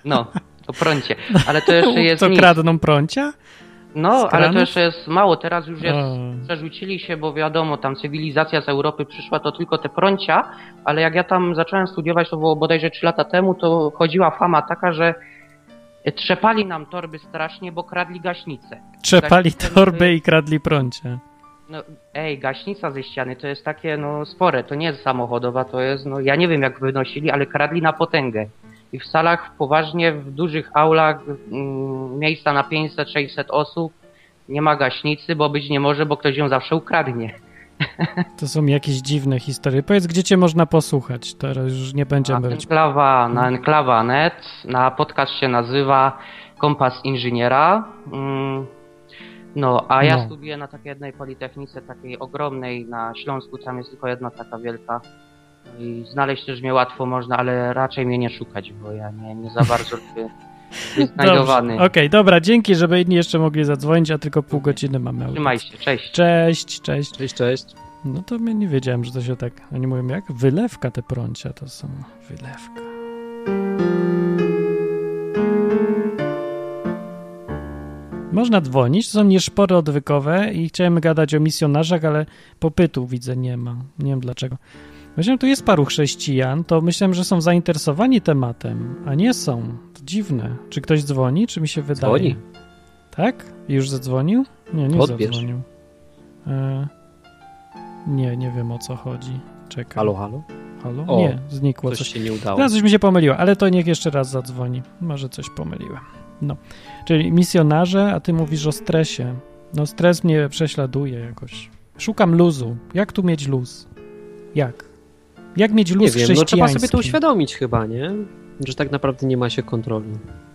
No, o prącie. Ale to [laughs] jeszcze jest To kradną prącia? No, ale to jeszcze jest mało. Teraz już jest, przerzucili się, bo wiadomo, tam cywilizacja z Europy przyszła, to tylko te prącia, ale jak ja tam zacząłem studiować, to było bodajże 3 lata temu, to chodziła fama taka, że trzepali nam torby strasznie, bo kradli gaśnice. Trzepali gaśnice, torby i kradli prącie. No, ej, gaśnica ze ściany to jest takie, no, spore, to nie jest samochodowa, to jest, no, ja nie wiem jak wynosili, ale kradli na potęgę i w salach poważnie, w dużych aulach mm, miejsca na 500-600 osób nie ma gaśnicy, bo być nie może, bo ktoś ją zawsze ukradnie. To są jakieś dziwne historie. Powiedz, gdzie cię można posłuchać? Teraz już nie będziemy... Na enklawa, na enklawa.net, na podcast się nazywa Kompas Inżyniera. Mm, no, a ja no. studiuję na takiej jednej politechnice, takiej ogromnej na Śląsku, tam jest tylko jedna taka wielka i znaleźć też mnie łatwo można, ale raczej mnie nie szukać, bo ja nie, nie za bardzo [laughs] lubię znajdowany. Okej, okay, dobra, dzięki, żeby inni jeszcze mogli zadzwonić, a tylko pół godziny mamy. Trzymaj się, cześć. Cześć, cześć. Cześć, cześć. No to my nie wiedziałem, że to się tak, oni mówią jak? Wylewka te prącia to są, wylewka. Można dzwonić, to są nieszpory odwykowe i chciałem gadać o misjonarzach, ale popytu widzę nie ma. Nie wiem dlaczego. Myślałem, tu jest paru chrześcijan, to myślałem, że są zainteresowani tematem, a nie są. To dziwne. Czy ktoś dzwoni, czy mi się wydaje? Dzwoni. Tak? Już zadzwonił? Nie, nie Odbierz. zadzwonił. E... Nie, nie wiem o co chodzi. Czekaj. Halo, halo? Halo? O, nie, znikło coś. coś. się nie udało. Teraz coś mi się pomyliło, ale to niech jeszcze raz zadzwoni. Może coś pomyliłem. No, czyli misjonarze, a ty mówisz o stresie. No stres mnie prześladuje jakoś. Szukam luzu. Jak tu mieć luz? Jak? Jak mieć luz nie wiem, no trzeba sobie to uświadomić chyba, nie? Że tak naprawdę nie ma się kontroli.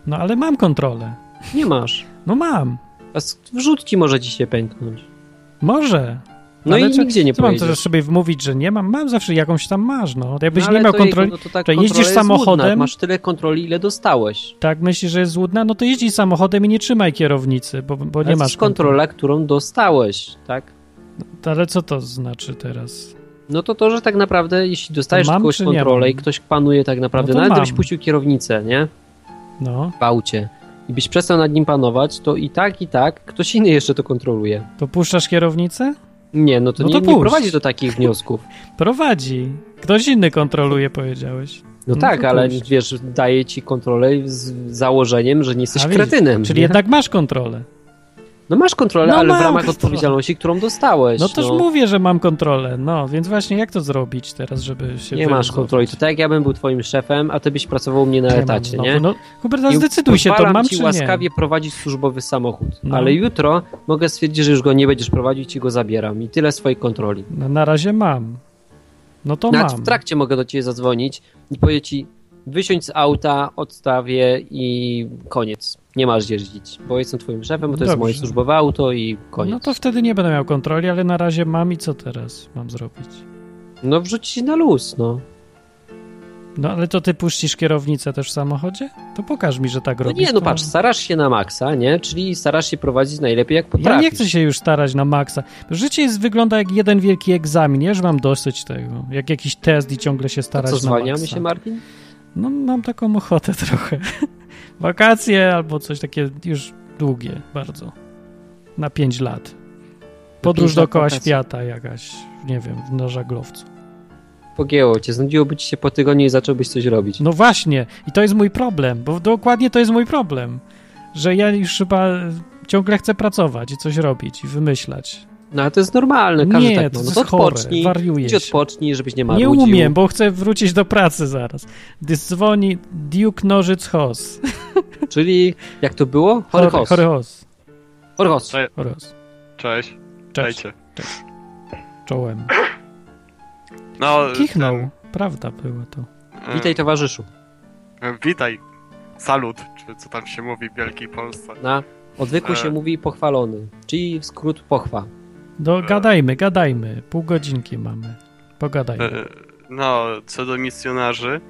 No ale mam kontrolę. Nie masz. No mam. A wrzut ci może ci się pęknąć. Może, no ale i czy, nigdzie nie co mam też sobie wmówić, że nie mam? Mam zawsze jakąś tam masz, no. Jakbyś no, nie miał kontroli, no to tak, że jeździsz samochodem... Złudna. Masz tyle kontroli, ile dostałeś. Tak, myślisz, że jest złudna? No to jeźdź samochodem i nie trzymaj kierownicy, bo, bo nie masz kontrola, którą dostałeś, tak? No, ale co to znaczy teraz? No to to, że tak naprawdę, jeśli dostajesz mam, kogoś kontrolę i ktoś panuje tak naprawdę, no nawet gdybyś puścił kierownicę, nie? No. W aucie i byś przestał nad nim panować, to i tak, i tak ktoś inny jeszcze to kontroluje. To puszczasz kierownicę? Nie, no to, no to nie, nie prowadzi do takich wniosków. [laughs] Prowadzi. Ktoś inny kontroluje, powiedziałeś. No, no tak, ale puść. wiesz, daje ci kontrolę z założeniem, że nie jesteś A, kretynem. Czyli nie? jednak masz kontrolę. No masz kontrolę, no ale w ramach odpowiedzialności, którą dostałeś. No no. mówię, że mam kontrolę. No, więc właśnie jak to zrobić teraz, żeby się Nie masz kontroli. To tak jak ja bym był twoim szefem, a ty byś pracował mnie na nie etacie, mam, nie? No, Hubert, zdecyduj się, to mam ci czy łaskawie nie? prowadzić służbowy samochód, no. ale jutro mogę stwierdzić, że już go nie będziesz prowadzić i go zabieram. I tyle swojej kontroli. No, na razie mam. No to Nawet mam. w trakcie mogę do ciebie zadzwonić i powiedzieć ci, wysiądź z auta, odstawię i koniec. Nie masz jeździć, bo jestem twoim szefem, bo to Dobrze. jest moje służbowe auto i koniec. No to wtedy nie będę miał kontroli, ale na razie mam i co teraz mam zrobić? No wrzucić na luz, no. No ale to ty puścisz kierownicę też w samochodzie? To pokaż mi, że tak no robisz. Nie, no to... patrz, starasz się na maksa, nie? Czyli starasz się prowadzić najlepiej jak potrafisz. Ja nie chcę się już starać na maksa. Życie jest, wygląda jak jeden wielki egzamin, nie? Że mam dosyć tego. Jak jakiś test i ciągle się starać to co, na maksa. zwalniamy się, Martin? No mam taką ochotę [laughs] trochę. Wakacje albo coś takie już długie bardzo. Na pięć lat. Podróż dookoła świata jakaś, nie wiem, na żaglowcu. Pogięło cię, znudziłoby ci się po tygodniu i zacząłbyś coś robić. No właśnie, i to jest mój problem, bo dokładnie to jest mój problem, że ja już chyba ciągle chcę pracować i coś robić i wymyślać. No ale to jest normalne, każdy nie, tak to no, to odpocznij, wariuje idź odpocznij, żebyś nie marudził. Nie umiem, bo chcę wrócić do pracy zaraz. Gdy dzwoni Duke Nożyc Hos. [laughs] Czyli, jak to było? Chory Hos. Chory Hos. Chory Hos. Cześć. Cześć. Cześć. Cześć. Czołem. No, Kichnął. Ten... Prawda było to. Witaj towarzyszu. Witaj. Salut, czy co tam się mówi w Wielkiej Polsce. Na odwyku e... się mówi pochwalony, czyli skrót pochwa. No, gadajmy, gadajmy. Pół godzinki mamy. Pogadajmy. E, no, co do misjonarzy,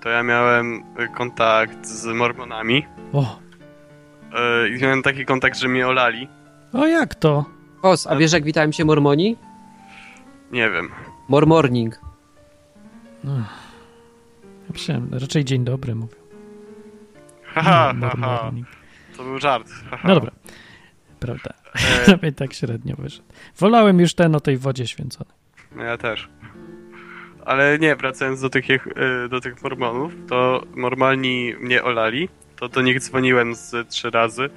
to ja miałem kontakt z mormonami. O. E, I miałem taki kontakt, że mnie olali. O, jak to? Os, a wiesz jak witają się mormoni? Nie wiem. Mormorning. No. Ja myślałem, raczej dzień dobry mówią. Haha, no, haha. To był żart. No dobra. Prawda. E... [laughs] tak średnio wyszedł. Wolałem już ten o tej wodzie święconej. No ja też. Ale nie, wracając do tych, e, do tych mormonów, to normalni mnie olali, to do nich dzwoniłem z trzy razy,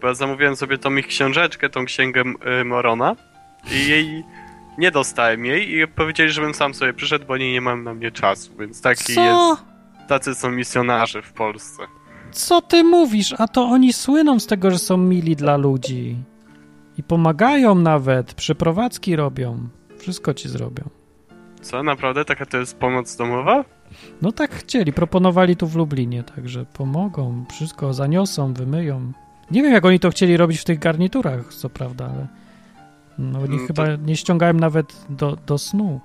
bo ja zamówiłem sobie tą ich książeczkę, tą księgę e, Morona i jej nie dostałem jej i powiedzieli, żebym sam sobie przyszedł, bo oni nie mam na mnie czasu, więc taki Co? jest. Tacy są misjonarze w Polsce. Co ty mówisz? A to oni słyną z tego, że są mili dla ludzi. I pomagają nawet, przeprowadzki robią. Wszystko ci zrobią. Co, naprawdę? Taka to jest pomoc domowa? No tak chcieli, proponowali tu w Lublinie, także pomogą, wszystko zaniosą, wymyją. Nie wiem, jak oni to chcieli robić w tych garniturach, co prawda, ale no, oni no chyba nie ściągałem nawet do, do snu.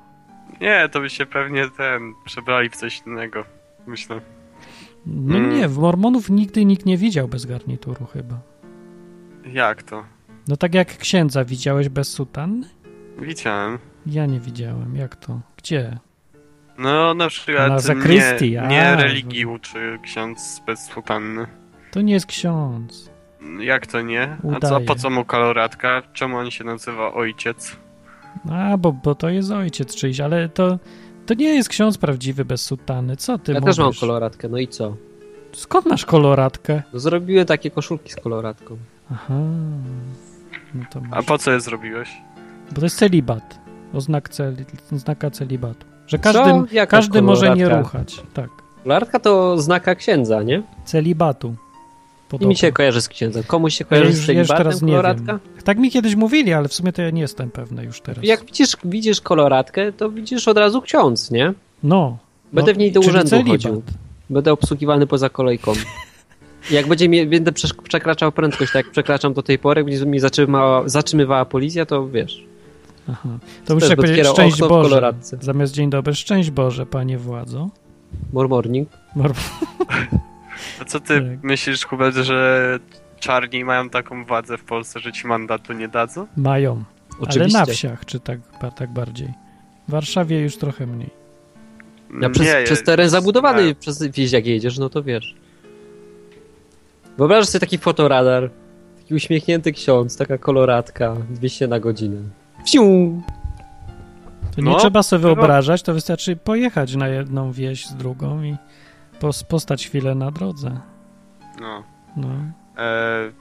Nie, to by się pewnie ten przebrali w coś innego, myślę. No hmm. nie, w mormonów nigdy nikt nie widział bez garnituru chyba. Jak to? No tak jak księdza widziałeś bez sutanny? Widziałem. Ja nie widziałem. Jak to? Gdzie? No na przykład na zakrystii. nie, nie religii uczy ksiądz bez sutanny. To nie jest ksiądz. Jak to nie? A co, po co mu koloratka? Czemu on się nazywa ojciec? A, bo, bo to jest ojciec czyjś, ale to, to nie jest ksiądz prawdziwy bez sutany. Co ty Ja mówisz? też mam koloratkę, no i co? Skąd masz koloratkę? No zrobiłem takie koszulki z koloratką. Aha. No to A po co je zrobiłeś? Bo to jest celibat. Oznak celi, oznaka celibatu. Że każdy, każdy może nie ruchać. Tak. Koloratka to znaka księdza, nie? Celibatu. Podobno. I mi się kojarzy z księdzem. Komuś się kojarzy ja już, z celibatem teraz koloratka? Nie wiem. Tak mi kiedyś mówili, ale w sumie to ja nie jestem pewny już teraz. Jak widzisz, widzisz koloratkę, to widzisz od razu ksiądz, nie? No. Będę no, w niej do urzędu celibat. chodził. Będę obsługiwany poza kolejką. [laughs] Jak będzie mi, będę przekraczał prędkość, tak jak przekraczam do tej pory, będzie mi zatrzymała, zatrzymywała policja, to wiesz. Aha. To muszę powiedzieć szczęść Boże. Zamiast dzień dobry, szczęść Boże, panie władzo. More morning. More... A co ty tak. myślisz, Hubert, że czarni mają taką władzę w Polsce, że ci mandatu nie dadzą? Mają. Oczywiście. Ale na wsiach, czy tak, tak bardziej? W Warszawie już trochę mniej. Ja przez, nie, przez teren zabudowany, przez wieś jak jedziesz, no to wiesz. Wyobrażasz sobie taki fotoradar, taki uśmiechnięty ksiądz, taka koloratka, 200 na godzinę. Wsiu! To nie no, trzeba sobie wyobrażać, to wystarczy pojechać na jedną wieś z drugą i postać chwilę na drodze. No. no. E,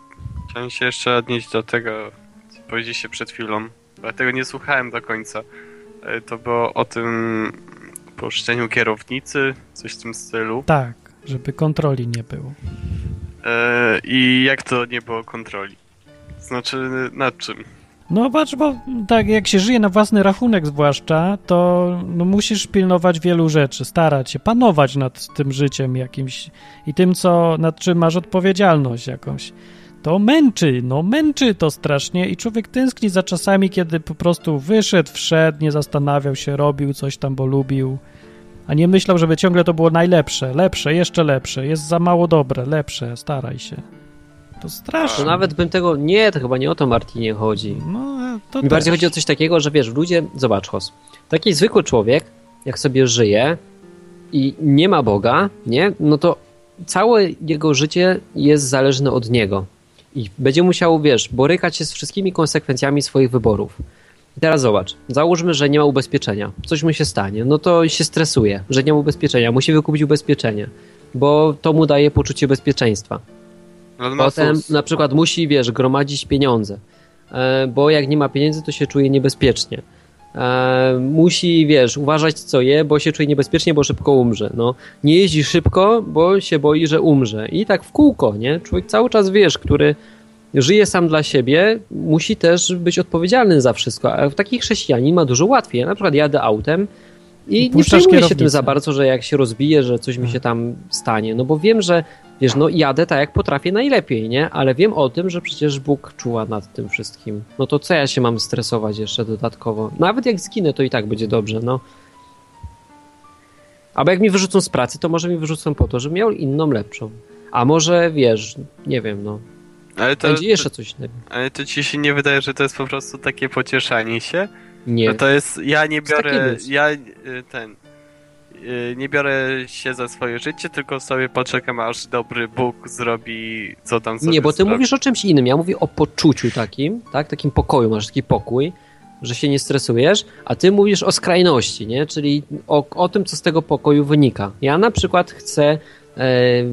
chciałem się jeszcze odnieść do tego, co powiedzieliście przed chwilą, bo ja tego nie słuchałem do końca. E, to było o tym poszczeniu kierownicy, coś w tym stylu. Tak, żeby kontroli nie było. E, I jak to nie było kontroli? Znaczy, nad czym? No patrz, bo tak jak się żyje na własny rachunek zwłaszcza, to no, musisz pilnować wielu rzeczy, starać się, panować nad tym życiem jakimś i tym, co, nad czym masz odpowiedzialność jakąś. To męczy, no męczy to strasznie i człowiek tęskni za czasami, kiedy po prostu wyszedł, wszedł, nie zastanawiał się, robił coś tam, bo lubił, a nie myślał, żeby ciągle to było najlepsze, lepsze, jeszcze lepsze, jest za mało dobre, lepsze, staraj się. To straszne. To nawet bym tego. Nie, to chyba nie o to Martinie chodzi. No, to Mi też. bardziej chodzi o coś takiego, że wiesz, ludzie. Zobacz, Hos. Taki zwykły człowiek, jak sobie żyje i nie ma Boga, nie? No to całe jego życie jest zależne od niego. I będzie musiał, wiesz, borykać się z wszystkimi konsekwencjami swoich wyborów. I teraz zobacz, załóżmy, że nie ma ubezpieczenia. Coś mu się stanie, no to się stresuje, że nie ma ubezpieczenia. Musi wykupić ubezpieczenie, bo to mu daje poczucie bezpieczeństwa. Potem na przykład musi, wiesz, gromadzić pieniądze, e, bo jak nie ma pieniędzy, to się czuje niebezpiecznie. E, musi, wiesz, uważać co je, bo się czuje niebezpiecznie, bo szybko umrze. No, nie jeździ szybko, bo się boi, że umrze. I tak w kółko, nie? Człowiek cały czas, wiesz, który żyje sam dla siebie, musi też być odpowiedzialny za wszystko. A taki chrześcijanin ma dużo łatwiej. Ja na przykład jadę autem, i nie przejmuję się tym za bardzo, że jak się rozbije, że coś mi się tak. tam stanie. No bo wiem, że wiesz, no jadę tak jak potrafię najlepiej, nie? Ale wiem o tym, że przecież Bóg czuwa nad tym wszystkim. No to co ja się mam stresować jeszcze dodatkowo? Nawet jak zginę, to i tak będzie dobrze, no. Albo jak mi wyrzucą z pracy, to może mi wyrzucą po to, żebym miał inną, lepszą. A może, wiesz, nie wiem, no. Ale to, będzie jeszcze coś innego. Ale to ci się nie wydaje, że to jest po prostu takie pocieszanie się? Nie. No to jest, ja nie biorę, ja y, ten, y, nie biorę się za swoje życie, tylko sobie poczekam, aż dobry Bóg zrobi, co tam sobie Nie, bo ty mówisz o czymś innym. Ja mówię o poczuciu takim, tak? Takim pokoju, masz taki pokój, że się nie stresujesz, a ty mówisz o skrajności, nie? Czyli o, o tym, co z tego pokoju wynika. Ja na przykład chcę e,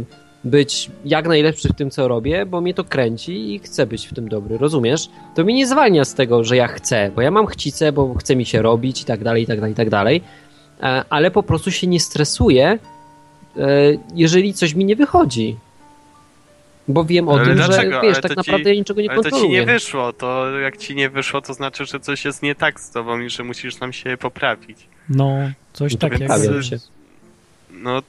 być jak najlepszy w tym, co robię, bo mnie to kręci i chcę być w tym dobry, rozumiesz? To mnie nie zwalnia z tego, że ja chcę, bo ja mam chcicę, bo chce mi się robić i tak dalej, i tak dalej, i tak dalej, e, ale po prostu się nie stresuję, e, jeżeli coś mi nie wychodzi. Bo wiem o ale tym, dlaczego? że wiesz, tak naprawdę ja niczego nie ale kontroluję. Ale to ci nie wyszło, to jak ci nie wyszło, to znaczy, że coś jest nie tak z tobą i że musisz tam się poprawić. No, coś no takiego. Się. No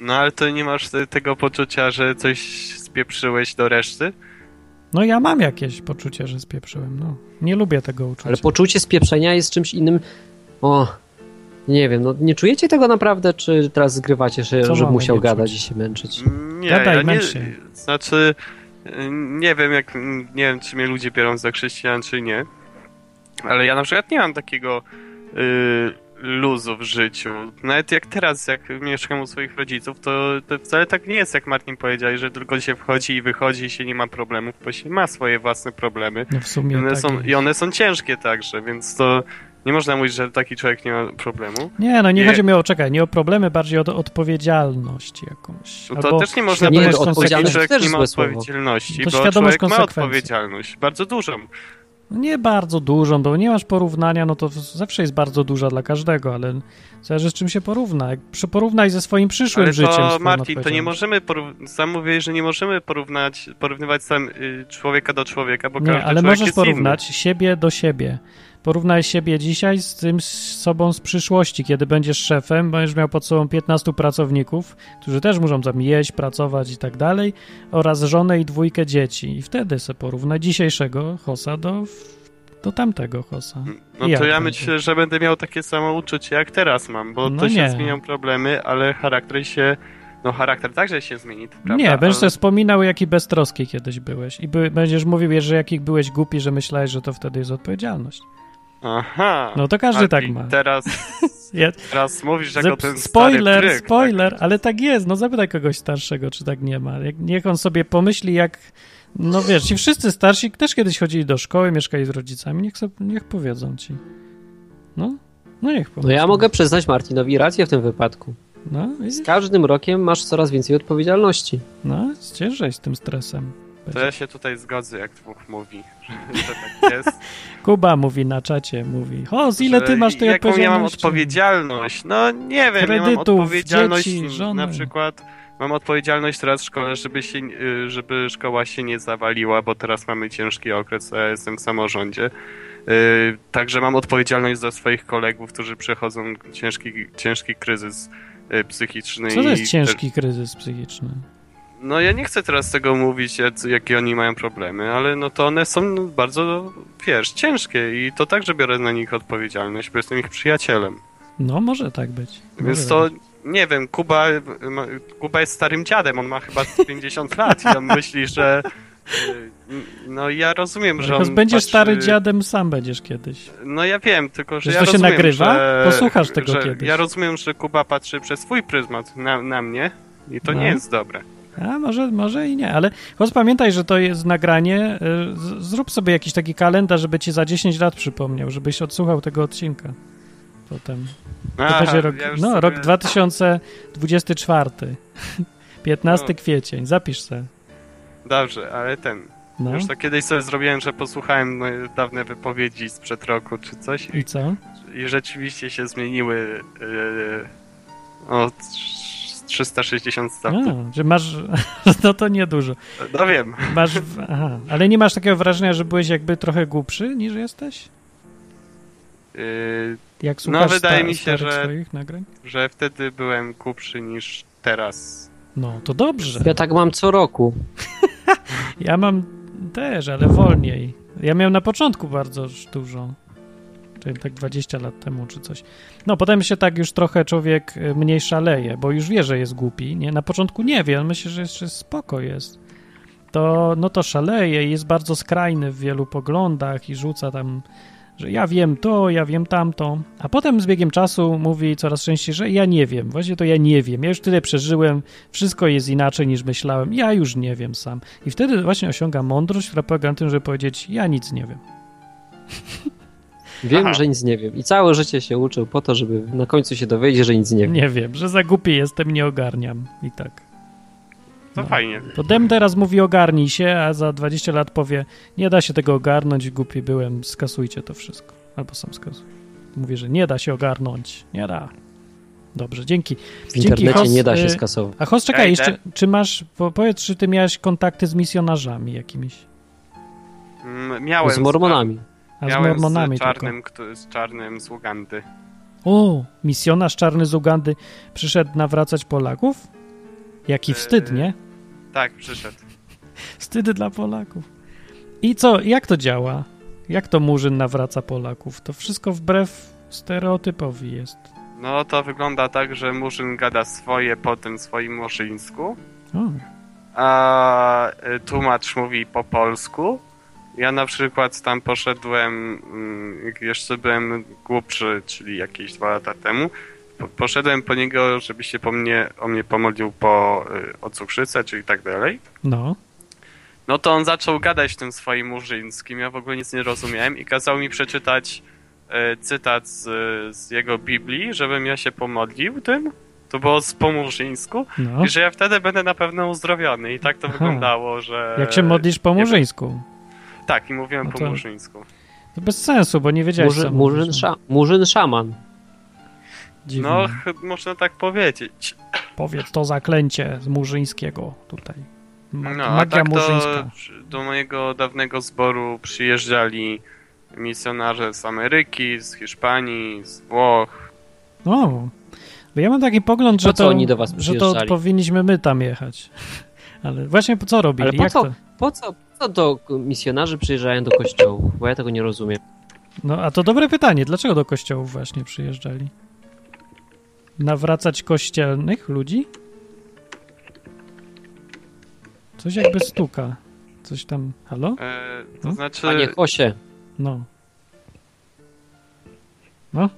no ale to nie masz tego poczucia, że coś spieprzyłeś do reszty? No ja mam jakieś poczucie, że spieprzyłem, no. Nie lubię tego uczucia. Ale poczucie spieprzenia jest czymś innym. O, Nie wiem, no nie czujecie tego naprawdę, czy teraz zgrywacie, że, że musiał gadać czuć? i się męczyć? Nie, Gadaj, ja nie, się. Znaczy, nie wiem, jak, nie wiem, czy mnie ludzie biorą za chrześcijan, czy nie, ale ja na przykład nie mam takiego y, luzu w życiu. Nawet jak teraz, jak mieszkam u swoich rodziców, to, to wcale tak nie jest, jak Martin powiedział, że tylko się wchodzi i wychodzi i się nie ma problemów, bo się ma swoje własne problemy. No w sumie I one, tak są, I one są ciężkie także, więc to nie można mówić, że taki człowiek nie ma problemu. Nie, no nie, nie. chodzi mi o, czekaj, nie o problemy, bardziej o odpowiedzialność jakąś. No to też nie można powiedzieć, że taki człowiek nie ma odpowiedzialności, to bo człowiek ma odpowiedzialność, bardzo dużą. No nie bardzo dużą, bo nie masz porównania, no to zawsze jest bardzo duża dla każdego, ale zależy z czym się porówna. Jak porównaj ze swoim przyszłym ale to, życiem. Martin, to nie możemy, sam mówię, że nie możemy porównać, porównywać sam y, człowieka do człowieka, bo Nie, ale możesz porównać inny. siebie do siebie. Porównaj siebie dzisiaj z tym z sobą z przyszłości, kiedy będziesz szefem, będziesz miał pod sobą 15 pracowników, którzy też muszą tam jeść, pracować i tak dalej, oraz żonę i dwójkę dzieci. I wtedy se porównaj dzisiejszego hosa do, do tamtego hosa. No to ja myślę, że będę miał takie samo uczucie, jak teraz mam, bo no to nie. się zmienią problemy, ale charakter się no charakter także się zmieni, prawda? Nie, będziesz ale... wspominał, jaki beztroski kiedyś byłeś i by, będziesz mówił, że jaki byłeś głupi, że myślałeś, że to wtedy jest odpowiedzialność. Aha. No to każdy tak ma. Teraz, [laughs] teraz mówisz jako ten Spoiler, tryk, spoiler, tak? ale tak jest. No zapytaj kogoś starszego, czy tak nie ma. Niech on sobie pomyśli, jak... No wiesz, ci wszyscy starsi też kiedyś chodzili do szkoły, mieszkali z rodzicami. Niech, sobie, niech powiedzą ci. No, no niech pomyśli. No ja mogę przyznać Martinowi rację w tym wypadku. No, z każdym rokiem masz coraz więcej odpowiedzialności. No, ciężej z tym stresem. To ja się tutaj zgodzę, jak dwóch mówi, że, że tak jest. [laughs] Kuba mówi na czacie, mówi, o, ile ty masz tej jaką odpowiedzialności? ja mam odpowiedzialność? No nie wiem, Kredytów, ja mam odpowiedzialność dzieci, żony. na przykład... Mam odpowiedzialność teraz w szkole, żeby, się, y, żeby szkoła się nie zawaliła, bo teraz mamy ciężki okres, a ja jestem w samorządzie. Y, także mam odpowiedzialność za swoich kolegów, którzy przechodzą ciężki, ciężki kryzys y, psychiczny. Co to jest ciężki kryzys psychiczny? No ja nie chcę teraz tego mówić, jakie oni mają problemy, ale no to one są bardzo, wiesz, ciężkie i to także biorę na nich odpowiedzialność, bo jestem ich przyjacielem. No, może tak być. Może Więc to, tak. nie wiem, Kuba, Kuba jest starym dziadem, on ma chyba [laughs] 50 lat i on myśli, że y, no ja rozumiem, że on będziesz patrzy... stary dziadem, sam będziesz kiedyś. No ja wiem, tylko że, że ja to rozumiem, się nagrywa? Że, Posłuchasz tego że kiedyś. Ja rozumiem, że Kuba patrzy przez swój pryzmat na, na mnie i to no. nie jest dobre. A może, może i nie, ale chodź pamiętaj, że to jest nagranie. Y, zrób sobie jakiś taki kalendarz, żeby ci za 10 lat przypomniał, żebyś odsłuchał tego odcinka. Potem. To Aha, będzie rok, ja no, sobie... rok 2024. 15 [laughs] no. kwiecień. Zapisz se. Dobrze, ale ten. No. Już to kiedyś sobie zrobiłem, że posłuchałem dawne wypowiedzi sprzed roku czy coś. I co? I rzeczywiście się zmieniły. Yy, o 360 stopni. Że masz, [laughs] no to niedużo. No wiem. Masz, aha, ale nie masz takiego wrażenia, że byłeś jakby trochę głupszy niż jesteś? Yy, Jak słuchasz no wydaje mi się, że, swoich nagrań? że wtedy byłem głupszy niż teraz. No, to dobrze. Ja tak mam co roku. [laughs] ja mam też, ale wolniej. Ja miałem na początku bardzo dużo czyli tak 20 lat temu czy coś. No potem się tak już trochę człowiek y, mniej szaleje, bo już wie, że jest głupi, nie? Na początku nie wie, on myśli, że jeszcze spoko jest. To, no to szaleje i jest bardzo skrajny w wielu poglądach i rzuca tam, że ja wiem to, ja wiem tamto, a potem z biegiem czasu mówi coraz częściej, że ja nie wiem, właśnie to ja nie wiem, ja już tyle przeżyłem, wszystko jest inaczej niż myślałem, ja już nie wiem sam. I wtedy właśnie osiąga mądrość, która polega na tym, żeby powiedzieć, ja nic nie wiem. [laughs] Wiem, Aha. że nic nie wiem. I całe życie się uczył po to, żeby na końcu się dowiedzieć, że nic nie wiem. Nie wiem, że za głupi jestem, nie ogarniam. I tak. To no. fajnie. To Dem teraz mówi ogarnij się, a za 20 lat powie nie da się tego ogarnąć, głupi byłem, skasujcie to wszystko. Albo sam skasuj. Mówi, że nie da się ogarnąć. Nie da. Dobrze, dzięki. W dzięki, internecie nie da się y, skasować. A Hos, czekaj, jeszcze, czy masz, powiedz, czy ty miałeś kontakty z misjonarzami jakimiś? Mm, miałem. Z mormonami. A Miałem z mormonami z czarnym, kto, z czarnym z Ugandy. O, misjonarz czarny z Ugandy przyszedł nawracać Polaków? Jaki wstyd, nie? Tak, przyszedł. [laughs] Wstyd dla Polaków. I co, jak to działa? Jak to Murzyn nawraca Polaków? To wszystko wbrew stereotypowi jest. No to wygląda tak, że Murzyn gada swoje po tym swoim murzyńsku, a y, tłumacz mówi po polsku. Ja na przykład tam poszedłem, mm, jak jeszcze byłem głupszy, czyli jakieś dwa lata temu, poszedłem po niego, żeby się po mnie, o mnie pomodlił po, y, o cukrzycę, czyli tak dalej. No. No to on zaczął gadać tym swoim murzyńskim, ja w ogóle nic nie rozumiałem i kazał mi przeczytać y, cytat z, z jego Biblii, żebym ja się pomodlił tym. To było z pomurzyńsku no. i że ja wtedy będę na pewno uzdrowiony. I tak to Aha. wyglądało, że... Jak się modlisz po murzyńsku? Tak, i mówiłem no to... po murzyńsku. To bez sensu, bo nie wiedziałeś Murzy, co murzyn, sza, murzyn szaman. Dziwne. No, można tak powiedzieć. Powiedz to zaklęcie z murzyńskiego tutaj. Mag no, magia tak murzyńska. do mojego dawnego zboru przyjeżdżali misjonarze z Ameryki, z Hiszpanii, z Włoch. O, bo ja mam taki pogląd, że to, że to powinniśmy my tam jechać. [laughs] Ale właśnie po co robili? Ale po, co, po co, co to misjonarze przyjeżdżają do kościołów? Bo ja tego nie rozumiem. No, a to dobre pytanie. Dlaczego do kościołów właśnie przyjeżdżali? nawracać kościelnych ludzi? Coś jakby stuka. Coś tam. Halo? E, to no? znaczy. Panie Kosie. No. No?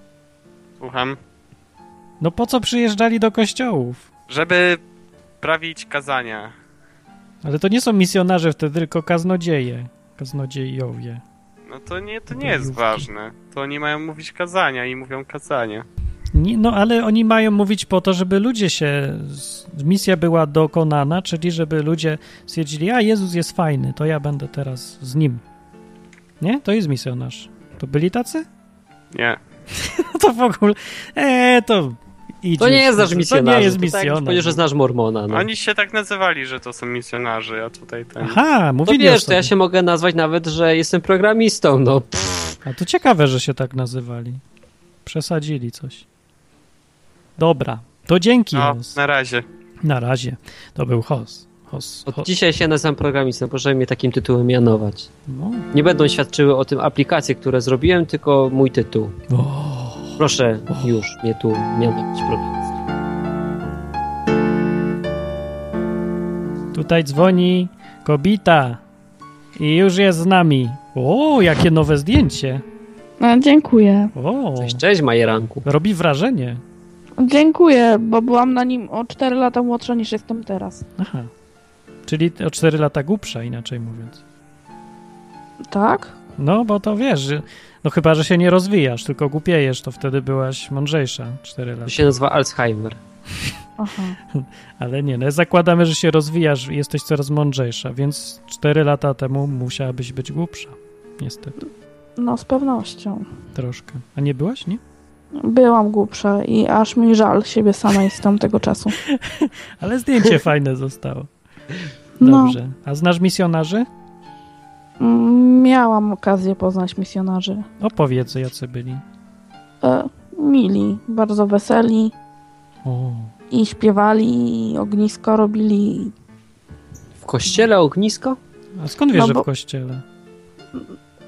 Słucham. No po co przyjeżdżali do kościołów? Żeby prawić kazania. Ale to nie są misjonarze wtedy, tylko kaznodzieje. Kaznodziejowie. No to nie, to nie jest ważne. To oni mają mówić kazania i mówią kazania. Nie, no ale oni mają mówić po to, żeby ludzie się, misja była dokonana, czyli żeby ludzie stwierdzili, a Jezus jest fajny, to ja będę teraz z Nim. Nie? To jest misjonarz. To byli tacy? Nie. [laughs] to w ogóle, e, to Idziesz, to nie jest nasz misjonarz. To nie jest tak misjonarz. Tak, że znasz Mormona. No. Oni się tak nazywali, że to są misjonarze, a tutaj ten... Aha, mówili To wiesz, to ja się mogę nazwać nawet, że jestem programistą, no. Pff. A to ciekawe, że się tak nazywali. Przesadzili coś. Dobra, to dzięki. No, na razie. Na razie. To był Hos. Hos, Od dzisiaj się nazywam programistą, proszę mnie takim tytułem mianować. No. Nie będą świadczyły o tym aplikacje, które zrobiłem, tylko mój tytuł. Oh. Proszę już mnie tu mianować programistą. Tutaj dzwoni kobita i już jest z nami. O, jakie nowe zdjęcie. No, dziękuję. O. Cześć, cześć Majeranku. Robi wrażenie. Dziękuję, bo byłam na nim o 4 lata młodsza niż jestem teraz. Aha. Czyli o 4 lata głupsza, inaczej mówiąc. Tak? No, bo to wiesz, no chyba, że się nie rozwijasz, tylko głupiejesz, to wtedy byłaś mądrzejsza 4 lata. To się nazywa Alzheimer. Aha. [laughs] Ale nie, no zakładamy, że się rozwijasz i jesteś coraz mądrzejsza, więc 4 lata temu musiałabyś być głupsza. Niestety. No, z pewnością. Troszkę. A nie byłaś, nie? Byłam głupsza i aż mi żal siebie samej z tamtego [laughs] czasu. Ale zdjęcie fajne zostało. No. Dobrze. No. A znasz misjonarzy? Miałam okazję poznać misjonarzy. Opowiedz, jacy byli. E, mili, bardzo weseli. O. I śpiewali, i ognisko robili. W kościele ognisko? A skąd wiesz, no, że w kościele?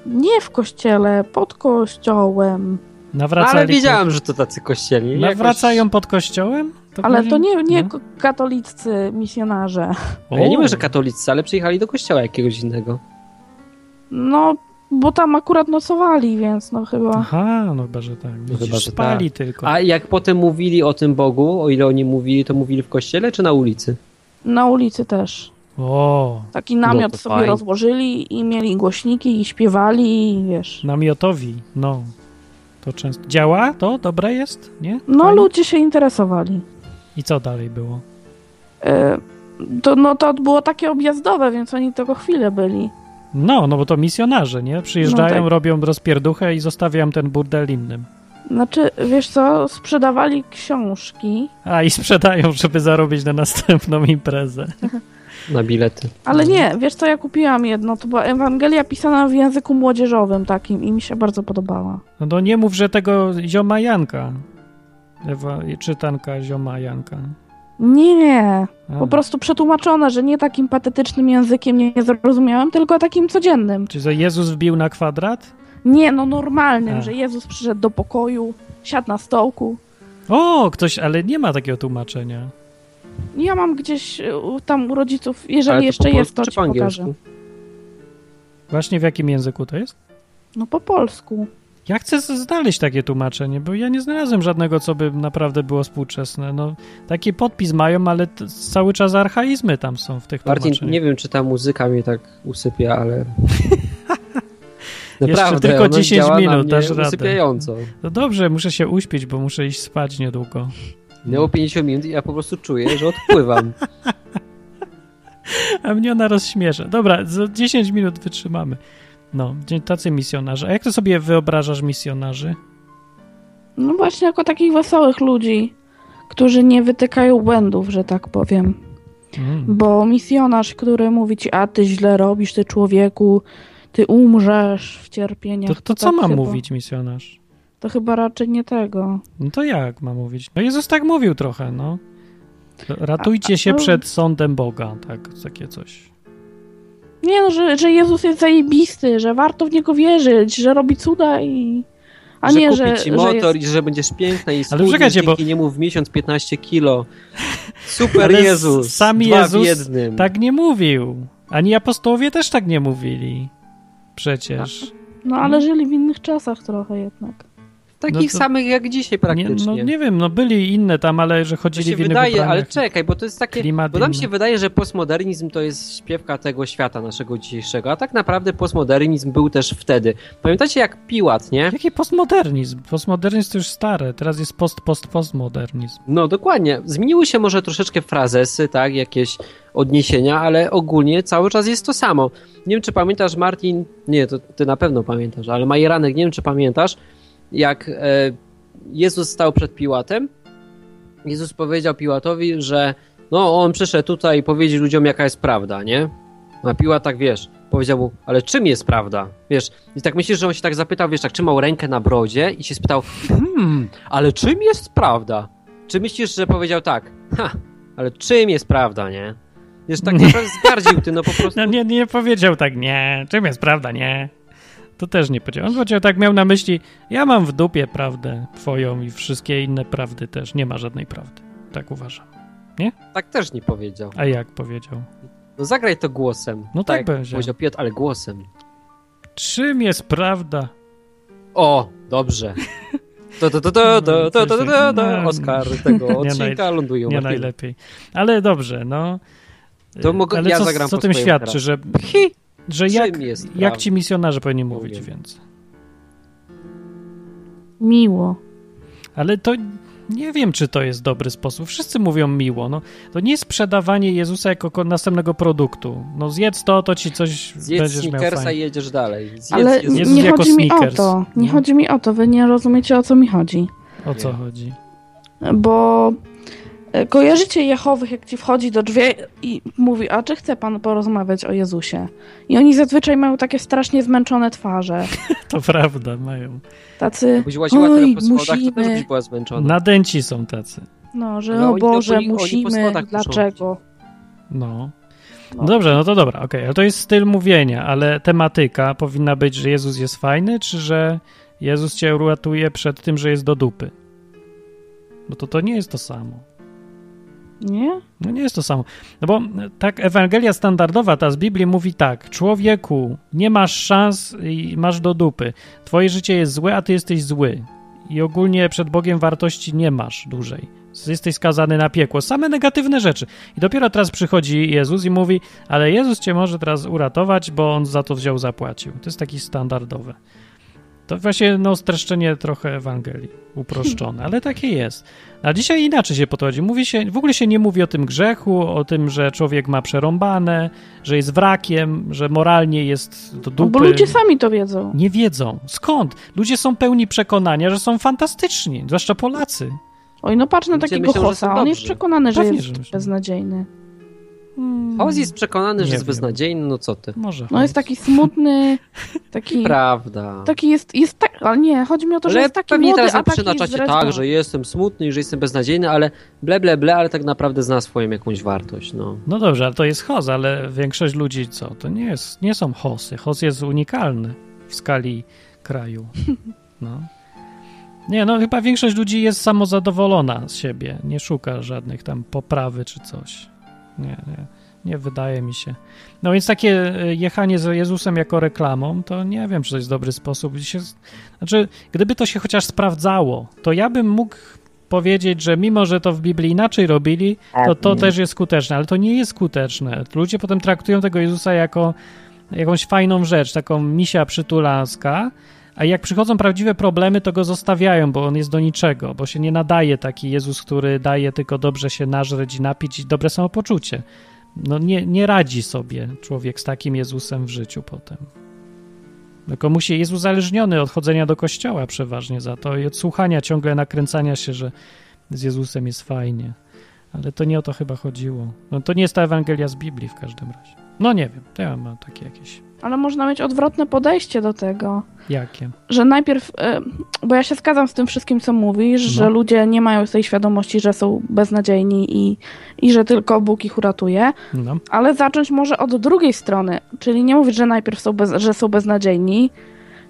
Nie w kościele, pod kościołem. Nawracali Ale wiedziałem, że to tacy kościeli. Nawracają jakoś... pod kościołem? To ale to nie, nie no. katoliccy misjonarze. O. Ja nie mówię, że katolicy, ale przyjechali do kościoła jakiegoś innego. No, bo tam akurat nocowali, więc no chyba... Aha, no chyba, że tak. No chyba, że spali tak. tylko. A jak potem mówili o tym Bogu, o ile oni mówili, to mówili w kościele czy na ulicy? Na ulicy też. O, Taki namiot no sobie fajnie. rozłożyli i mieli głośniki i śpiewali i wiesz. Namiotowi, no. To często. Działa to? Dobre jest? Nie? No, ludzie się interesowali. I co dalej było? E, to, no to było takie objazdowe, więc oni tylko chwilę byli. No, no bo to misjonarze, nie? Przyjeżdżają, no tak. robią rozpierduchę i zostawiam ten burdel innym. Znaczy, wiesz co, sprzedawali książki. A, i sprzedają, żeby zarobić na następną imprezę. Na bilety. Ale nie, wiesz co, ja kupiłam jedno, to była Ewangelia pisana w języku młodzieżowym takim i mi się bardzo podobała. No to nie mów, że tego zioma Janka. Ewa, czytanka zioma Janka. Nie, A. po prostu przetłumaczone, że nie takim patetycznym językiem nie zrozumiałem, tylko takim codziennym. Czy że Jezus wbił na kwadrat? Nie, no normalnym, A. że Jezus przyszedł do pokoju, siadł na stołku. O, ktoś, ale nie ma takiego tłumaczenia. Ja mam gdzieś e, tam u rodziców, jeżeli jeszcze jest, to ci pokażę. Właśnie w jakim języku to jest? No po polsku. Ja chcę znaleźć takie tłumaczenie, bo ja nie znalazłem żadnego, co by naprawdę było współczesne. No, taki podpis mają, ale cały czas archaizmy tam są w tych Martin, tłumaczeniach. nie wiem, czy ta muzyka mnie tak usypia, ale... [laughs] Naprawdę, Jeszcze tylko 10 minut, dasz radę. usypiająco. No dobrze, muszę się uśpić, bo muszę iść spać niedługo. Minęło 50 minut i ja po prostu czuję, że odpływam. [laughs] A mnie ona rozśmiesza. Dobra, za 10 minut wytrzymamy. No, tacy misjonarze. A jak to sobie wyobrażasz misjonarzy? No właśnie jako takich wesołych ludzi, którzy nie wytykają błędów, że tak powiem. Mm. Bo misjonarz, który mówi ci, a ty źle robisz, ty człowieku, ty umrzesz w cierpieniach. To, to, co tak ma chyba, mówić misjonarz? To chyba raczej nie tego. No to jak ma mówić? No Jezus tak mówił trochę, no. Ratujcie się przed sądem Boga, tak, takie coś. Nie no, że, że Jezus jest zajebisty, że warto w Niego wierzyć, że robi cuda i... A że nie, kupi że, ci motor jest... i że będziesz piękna i Ale czekajcie, bo... nie mów w miesiąc 15 kilo. [laughs] Super Ale Jezus, sam Jezus jednym. tak nie mówił. Ani apostołowie też tak nie mówili. Przecież. No ale żyli w innych czasach trochę jednak. Takich no to, samych jak dzisiaj praktycznie. Nie, no nie wiem, no byli inne tam, ale że chodzili to się w wydaje, ale czekaj, bo to jest takie, bo nam się wydaje, że postmodernizm to jest śpiewka tego świata naszego dzisiejszego, a tak naprawdę postmodernizm był też wtedy. Pamiętacie jak Piłat, nie? Jaki postmodernizm? Postmodernizm to już stare, teraz jest post, post, postmodernizm. No dokładnie. Zmieniły się może troszeczkę frazesy, tak, jakieś odniesienia, ale ogólnie cały czas jest to samo. Nie wiem, czy pamiętasz, Martin, nie, to ty na pewno pamiętasz, ale Majeranek, nie wiem, czy pamiętasz, jak e, Jezus stał przed Piłatem, Jezus powiedział Piłatowi, że no on przyszedł tutaj powiedzieć ludziom jaka jest prawda, nie? A Piłat tak, wiesz, powiedział mu, ale czym jest prawda? Wiesz, i tak myślisz, że on się tak zapytał, wiesz, tak trzymał rękę na brodzie i się spytał, hmm, ale czym jest prawda? Czy myślisz, że powiedział tak, ha, ale czym jest prawda, nie? Wiesz, tak naprawdę zgardził ty, no po [laughs] prostu. No nie, nie powiedział tak, nie, czym jest prawda, nie. To też nie powiedział. On powiedział tak, miał na myśli, ja mam w dupie prawdę twoją i wszystkie inne prawdy też. Nie ma żadnej prawdy. Tak uważam. Nie? Tak też nie powiedział. A jak powiedział? No zagraj to głosem. No tak, tak będzie. Powiedział Piotr, ale głosem. Czym jest prawda? O, dobrze. [laughs] To, to, to, to, to, to, to, to, to, Oskar tego [laughs] odcinka lądują. Nie najlepiej. Ale dobrze, no. To mogę, Ale ja co, zagram co tym świadczy, że [laughs] że jak, jak ci misjonarze powinni mówić więc? Miło. Ale to nie wiem, czy to jest dobry sposób. Wszyscy mówią miło. No, to nie jest sprzedawanie Jezusa jako następnego produktu. No zjedz to, to ci coś Zjedz będziesz Snickersa miał fajnie. i jedziesz dalej. Zjedz Ale Jezus nie chodzi mi o to. Nie no. chodzi mi o to. Wy nie rozumiecie, o co mi chodzi. O co chodzi? Bo kojarzycie Jehowych, jak ci wchodzi do drzwi i mówi, a czy chce pan porozmawiać o Jezusie? I oni zazwyczaj mają takie strasznie zmęczone twarze. [laughs] to prawda, mają. Tacy, Jakbyś łaziła oj, po schodach, musimy. to też byś była zmęczona. Nadęci są tacy. No, że no, o Boże, oni, musimy, oni dlaczego? No. no. Dobrze, no to dobra, okej, okay. ale to jest styl mówienia, ale tematyka powinna być, że Jezus jest fajny, czy że Jezus cię uratuje przed tym, że jest do dupy? No to to nie jest to samo. Nie? No nie jest to samo. No bo tak Ewangelia standardowa, ta z Biblii mówi tak, człowieku, nie masz szans i masz do dupy. Twoje życie jest złe, a ty jesteś zły. I ogólnie przed Bogiem wartości nie masz dłużej. Jesteś skazany na piekło. Same negatywne rzeczy. I dopiero teraz przychodzi Jezus i mówi, ale Jezus cię może teraz uratować, bo on za to wziął, zapłacił. To jest taki standardowe. To właśnie no, streszczenie trochę Ewangelii, uproszczone, ale takie jest. A dzisiaj inaczej się podchodzi. Mówi się, w ogóle się nie mówi o tym grzechu, o tym, że człowiek ma przerąbane, że jest wrakiem, że moralnie jest do dupy. No, bo ludzie sami to wiedzą. Nie wiedzą. Skąd? Ludzie są pełni przekonania, że są fantastyczni, zwłaszcza Polacy. Oj, no patrz na takiego myślą, Hossa, on jest przekonany, że Pewnie, jest że beznadziejny. Hmm. Oz jest przekonany, że jest beznadziejny, no co ty? Może. No jest taki smutny, [laughs] taki... Prawda. Taki jest, jest tak, ale nie, chodzi mi o to, że ale jest taki pewnie młody, teraz napisze na czacie tak, że jestem smutny i że jestem beznadziejny, ale ble, ble, ble, ale tak naprawdę zna swoją jakąś wartość, no. No dobrze, ale to jest Hoz, ale większość ludzi co? To nie, jest, nie są Hosy. Hoz jest unikalny w skali kraju. No. Nie, no chyba większość ludzi jest samozadowolona z siebie. Nie szuka żadnych tam poprawy czy coś. Nie, nie, nie wydaje mi się. No więc takie e, jechanie z Jezusem jako reklamą, to nie wiem, czy to jest dobry sposób. Znaczy, gdyby to się chociaż sprawdzało, to ja bym mógł powiedzieć, że mimo, że to w Biblii inaczej robili, to to też jest skuteczne, ale to nie jest skuteczne. Ludzie potem traktują tego Jezusa jako jakąś fajną rzecz, taką misia przytulaska, a jak przychodzą prawdziwe problemy, to go zostawiają, bo on jest do niczego, bo się nie nadaje taki Jezus, który daje tylko dobrze się nażreć i napić i dobre samopoczucie. No nie, nie radzi sobie człowiek z takim Jezusem w życiu potem. Tylko musi, jest uzależniony od chodzenia do kościoła przeważnie za to i od słuchania, ciągle nakręcania się, że z Jezusem jest fajnie. Ale to nie o to chyba chodziło. No to nie jest ta Ewangelia z Biblii w każdym razie. No nie wiem, to ja mam takie jakieś ale można mieć odwrotne podejście do tego. Jakie? Że najpierw, e, bo ja się zgadzam z tym wszystkim, co mówisz, no. że ludzie nie mają tej świadomości, że są beznadziejni i, i że tylko Bóg ich uratuje, no. ale zacząć może od drugiej strony, czyli nie mówić, że najpierw są, bez, że są beznadziejni,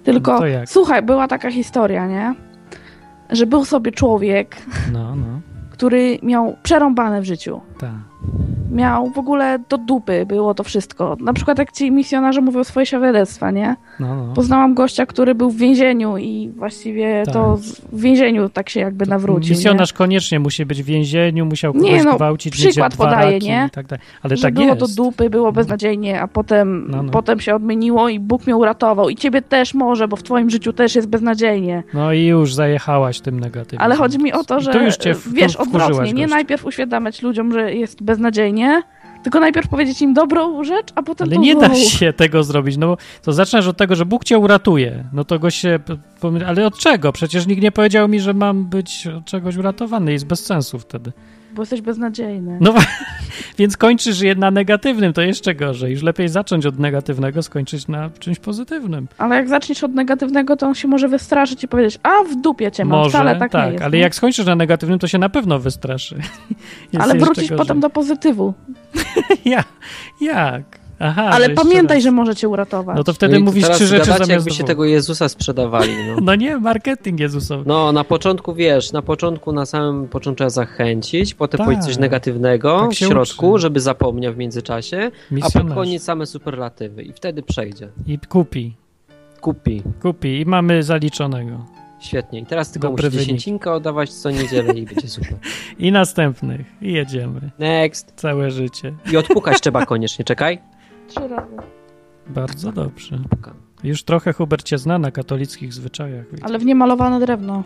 tylko no słuchaj, była taka historia, nie? Że był sobie człowiek, no, no. który miał przerąbane w życiu. Tak miał w ogóle do dupy było to wszystko. Na przykład jak ci misjonarze mówią swoje świadectwa, nie? No, no. Poznałam gościa, który był w więzieniu i właściwie tak. to w więzieniu tak się jakby nawrócił. Misjonarz nie? koniecznie musi być w więzieniu, musiał kogoś nie, no, gwałcić, przykład podaje, nie? Tak Ale że tak było jest. to dupy, było no. beznadziejnie, a potem, no, no. potem się odmieniło i Bóg mnie uratował. I ciebie też może, bo w twoim życiu też jest beznadziejnie. No i już zajechałaś tym negatywnie. Ale chodzi mi o to, że w, wiesz, odwrotnie, nie najpierw uświadamiać ludziom, że jest beznadziejnie, tylko najpierw powiedzieć im dobrą rzecz, a potem Ale nie da się tego zrobić, no bo to zaczynasz od tego, że Bóg cię uratuje. No to go się... Ale od czego? Przecież nikt nie powiedział mi, że mam być od czegoś uratowany. Jest bez sensu wtedy. Bo jesteś beznadziejny. No [laughs] więc kończysz na negatywnym, to jeszcze gorzej. Już lepiej zacząć od negatywnego, skończyć na czymś pozytywnym. Ale jak zaczniesz od negatywnego, to on się może wystraszyć i powiedzieć, a w dupie cię mam, może, wcale tak, tak nie jest. ale nie? jak skończysz na negatywnym, to się na pewno wystraszy. [laughs] ale wrócisz gorzej. potem do pozytywu. [laughs] ja, jak? Aha, Ale pamiętaj, raz. że może cię uratować. No to wtedy no mówisz trzy rzeczy zamiast jakby się tego Jezusa sprzedawali. No. [laughs] no nie, marketing Jezusowy. No na początku, wiesz, na początku, na samym początku trzeba zachęcić, potem tak. powiedzieć coś negatywnego tak w środku, uczy. żeby zapomniał w międzyczasie, Misjonarz. a pod koniec same superlatywy i wtedy przejdzie. I kupi. Kupi. Kupi i mamy zaliczonego. Świetnie. I teraz tylko Dobry muszę dziesięcinkę oddawać co niedzielę i będzie super. [laughs] I następnych. I jedziemy. Next. Całe życie. I odpukać trzeba koniecznie. Czekaj. Trzy razy. Bardzo dobrze. Już trochę Hubert cię zna na katolickich zwyczajach. Ale w niemalowane drewno.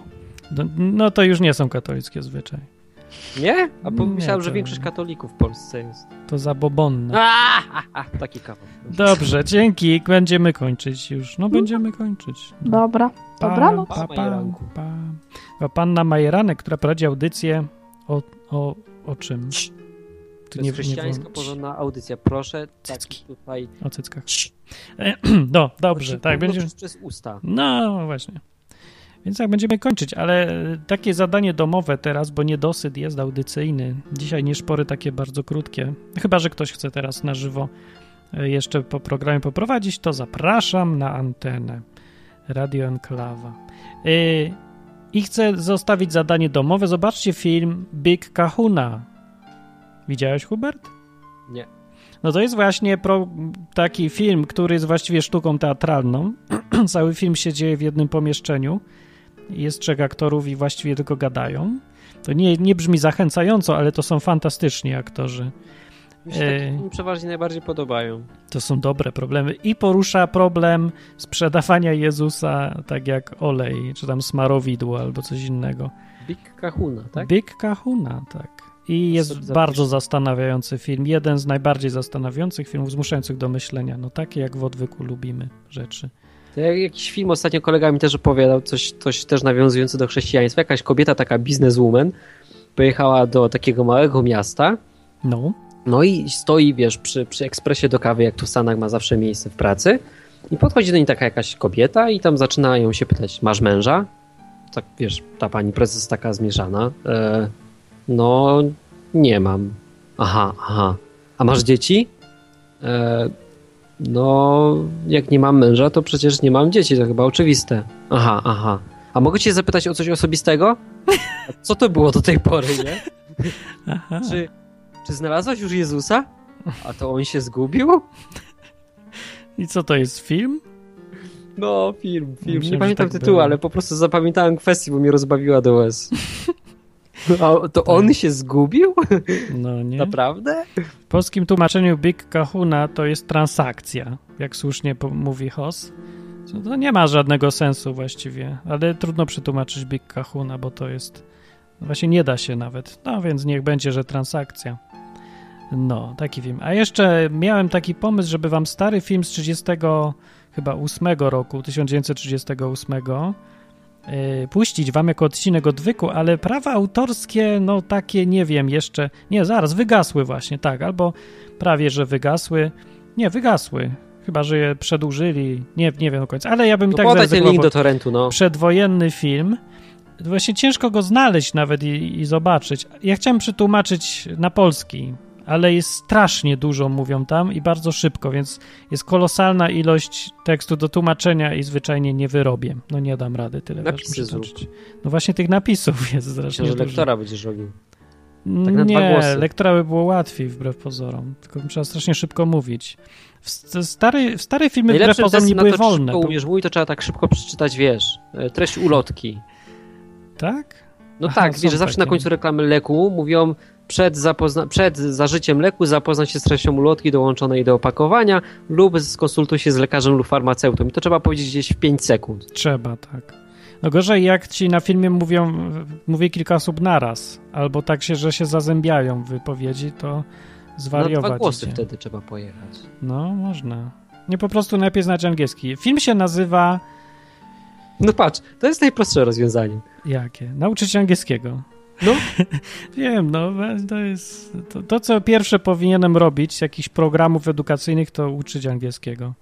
No, no, to już nie są katolickie zwyczaje. Nie? A myślałem, to... że większość katolików w Polsce jest. To zabobonne. Taki kawał. Dobrze, dzięki. Będziemy kończyć już. No będziemy kończyć. No. Dobra. Dobranoc. Pa, pa, pa, Panna Majeranek, która prowadzi audycję o, o, o czym? To nie, chrześcijańska porządna audycja. Proszę, cycki. tutaj... O cyckach. [clears throat] No, dobrze. Tak, będzie... Przez, usta. No, właśnie. Więc jak będziemy kończyć, ale takie zadanie domowe teraz, bo niedosyt jest audycyjny. Dzisiaj nieszpory takie bardzo krótkie. Chyba, że ktoś chce teraz na żywo e, jeszcze po programie poprowadzić, to zapraszam na antenę Radio Enklawa. E, I chcę zostawić zadanie domowe. Zobaczcie film Big Kahuna Widziałeś, Hubert? Nie. No to jest właśnie pro, taki film, który jest właściwie sztuką teatralną. [clears throat] Cały film się dzieje w jednym pomieszczeniu. Jest trzech aktorów i właściwie tylko gadają. To nie, nie brzmi zachęcająco, ale to są fantastyczni aktorzy. Mi się e... przeważnie najbardziej podobają. To są dobre problemy. I porusza problem sprzedawania Jezusa tak jak olej, czy tam smarowidło albo coś innego. Big Kahuna, tak? Big Kahuna, tak. I jest bardzo zastanawiający film. Jeden z najbardziej zastanawiających filmów, zmuszających do myślenia. No takie jak w odwyku lubimy rzeczy. Jakiś film ostatnio kolega mi też opowiadał, coś, coś też nawiązujące do chrześcijaństwa. Jakaś kobieta, taka bizneswoman, pojechała do takiego małego miasta. No. No i stoi, wiesz, przy, przy ekspresie do kawy, jak tu w Stanach ma zawsze miejsce w pracy. I podchodzi do niej taka jakaś kobieta i tam zaczynają się pytać, masz męża? Tak, wiesz, ta pani prezes taka zmierzana. E, no, nie mam. Aha, aha. A masz dzieci? E, no, jak nie mam męża, to przecież nie mam dzieci, to chyba oczywiste. Aha, aha. A mogę cię zapytać o coś osobistego? A co to było do tej pory, nie? Czy, czy znalazłaś już Jezusa? A to on się zgubił? I co to jest, film? No, film, film. nie pamiętam tak tytułu, ale po prostu zapamiętałem kwestię, bo mnie rozbawiła do łez. [laughs] [laughs] A to on tak. się zgubił? No nie. Naprawdę? W polskim tłumaczeniu Big Kahuna to jest transakcja, jak słusznie mówi Hoss. To nie ma żadnego sensu właściwie, ale trudno przetłumaczyć Big Kahuna, bo to jest... Właśnie nie da się nawet. No więc niech będzie, że transakcja. No, taki film. A jeszcze miałem taki pomysł, żeby wam stary film z 30 chyba 8 roku, 1938 yy, puścić wam jako odcinek odwyku, ale prawa autorskie, no takie nie wiem jeszcze, nie, zaraz, wygasły właśnie, tak, albo prawie, że wygasły, nie, wygasły, chyba, że je przedłużyli, nie, nie wiem do końca, ale ja bym no tak podaj ten link do torrentu, no. Przedwojenny film, właśnie ciężko go znaleźć nawet i, i zobaczyć. Ja chciałem przetłumaczyć na polski, ale jest strasznie dużo, mówią tam, i bardzo szybko, więc jest kolosalna ilość tekstu do tłumaczenia i zwyczajnie nie wyrobię. No nie dam rady tyle. Napisy No właśnie tych napisów [laughs] jest strasznie Myślę, że lektora będziesz robił. Tak nie, lektora by było łatwiej wbrew pozorom, tylko trzeba strasznie szybko mówić. W, stary, w stare filmy wbrew pozorom nie były wolne. Jak umiesz mówić, to trzeba tak szybko przeczytać, wiesz, e, treść ulotki. Tak? No Aha, tak, wiesz, że zawsze na końcu reklamy leku mówią przed, zapozna- przed zażyciem leku zapoznaj się z treścią ulotki dołączonej do opakowania lub skonsultuj się z lekarzem lub farmaceutą. I to trzeba powiedzieć gdzieś w 5 sekund. Trzeba, tak. No gorzej jak ci na filmie mówią, mówi kilka osób naraz, albo tak się, że się zazębiają w wypowiedzi, to zwariować. Na dwa głosy idzie. wtedy trzeba pojechać. No, można. Nie po prostu najpierw znać angielski. Film się nazywa... No patrz, to jest najprostsze rozwiązanie. Jakie? Nauczyć angielskiego. No, [laughs] wiem, no to jest to, to, co pierwsze powinienem robić z jakichś programów edukacyjnych, to uczyć angielskiego.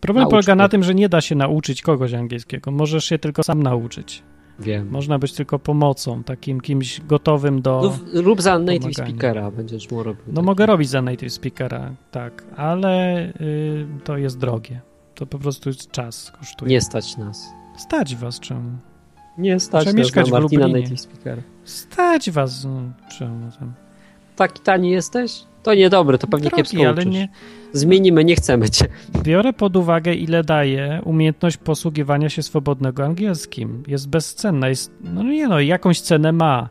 Problem polega na tym, że nie da się nauczyć kogoś angielskiego. Możesz się tylko sam nauczyć. Wiem. Można być tylko pomocą, takim kimś gotowym do. Lub, rób za native pomagania. speakera, będziesz mu robił. No tak. mogę robić za native speakera, tak, ale y, to jest drogie. To po prostu czas kosztuje. Nie stać nas. Stać was czemu? Nie stać nas mieszkać na Martina native speaker. Stać was, no, czemu tam? Taki tani jesteś? To niedobre, to pewnie Drogi, kiepsko ale nie... Zmienimy, nie chcemy cię. Biorę pod uwagę, ile daje umiejętność posługiwania się swobodnego angielskim. Jest bezcenna, jest, no nie no, jakąś cenę ma.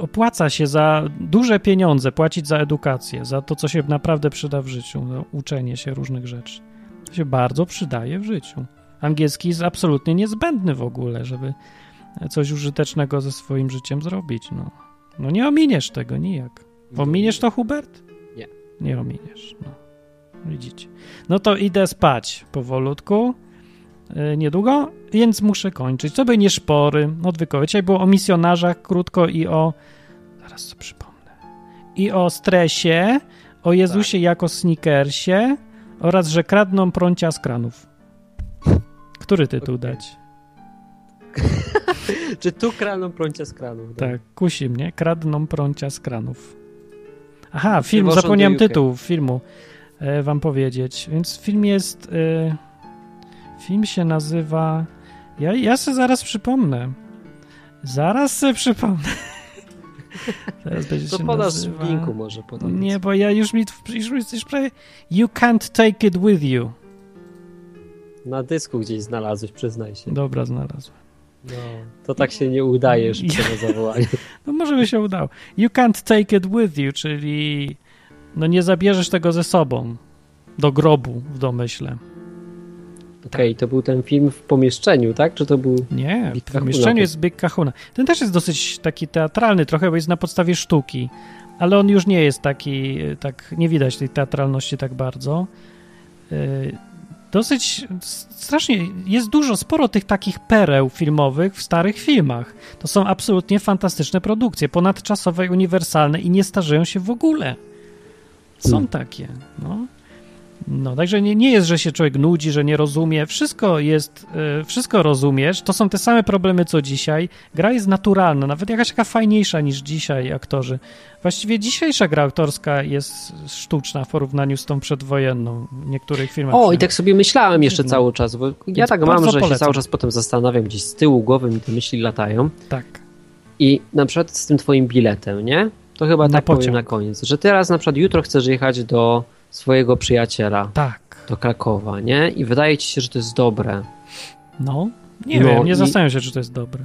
Opłaca się za duże pieniądze płacić za edukację, za to, co się naprawdę przyda w życiu, no, uczenie się różnych rzeczy. To się bardzo przydaje w życiu. Angielski jest absolutnie niezbędny w ogóle, żeby coś użytecznego ze swoim życiem zrobić. No, no nie ominiesz tego nijak. Ominiesz to, Hubert? Nie. Nie ominiesz. No. Widzicie. No to idę spać powolutku, yy, niedługo, więc muszę kończyć. To by nie szpory odwykowe. Dzisiaj było o misjonarzach krótko i o... Zaraz co przypomnę. I o stresie, o Jezusie tak. jako sneakersie oraz, że kradną prącia z kranów. Który tytuł okay. dać? [laughs] Czy tu kradną prącia z kranów? Tak, tak kusi mnie. Kradną prącia z kranów. Aha, film, zapomniałem tytuł filmu e, wam powiedzieć. Więc film jest... E, film się nazywa... Ja, ja sobie zaraz przypomnę. Zaraz sobie przypomnę. [laughs] Teraz będzie to podasz nazywa... w linku może podać. Nie, bo ja już mi... Już, już prawie... You can't take it with you. Na dysku gdzieś znalazłeś, przyznaj się. Dobra, znalazłem. No, to tak się nie udaje już zawołanie. [laughs] No może by się udało. You can't take it with you, czyli no nie zabierzesz tego ze sobą do grobu w domyśle. Okej, okay, to był ten film w pomieszczeniu, tak? Czy to był. Nie, Big w pomieszczeniu jest Big Kahuna. Ten też jest dosyć taki teatralny, trochę, bo jest na podstawie sztuki, ale on już nie jest taki, tak nie widać tej teatralności tak bardzo. Dosyć strasznie, jest dużo, sporo tych takich pereł filmowych w starych filmach. To są absolutnie fantastyczne produkcje, ponadczasowe, uniwersalne i nie starzeją się w ogóle. Są hmm. takie, no. No, także nie, nie jest, że się człowiek nudzi, że nie rozumie. Wszystko jest, y, wszystko rozumiesz. To są te same problemy, co dzisiaj. Gra jest naturalna, nawet jakaś taka fajniejsza niż dzisiaj aktorzy. Właściwie dzisiejsza gra aktorska jest sztuczna w porównaniu z tą przedwojenną w niektórych filmach. O, i tak sobie myślałem jeszcze no. cały czas, bo ja tak mam, że polecam. się cały czas potem zastanawiam, gdzieś z tyłu głowy mi te myśli latają. Tak. I na przykład z tym twoim biletem, nie? To chyba na tak pociąg. powiem na koniec, że teraz na przykład jutro chcesz jechać do swojego przyjaciela. Tak. Do Krakowa, nie? I wydaje ci się, że to jest dobre. No, nie no, wiem, nie i... zastanawiam się, czy to jest dobre.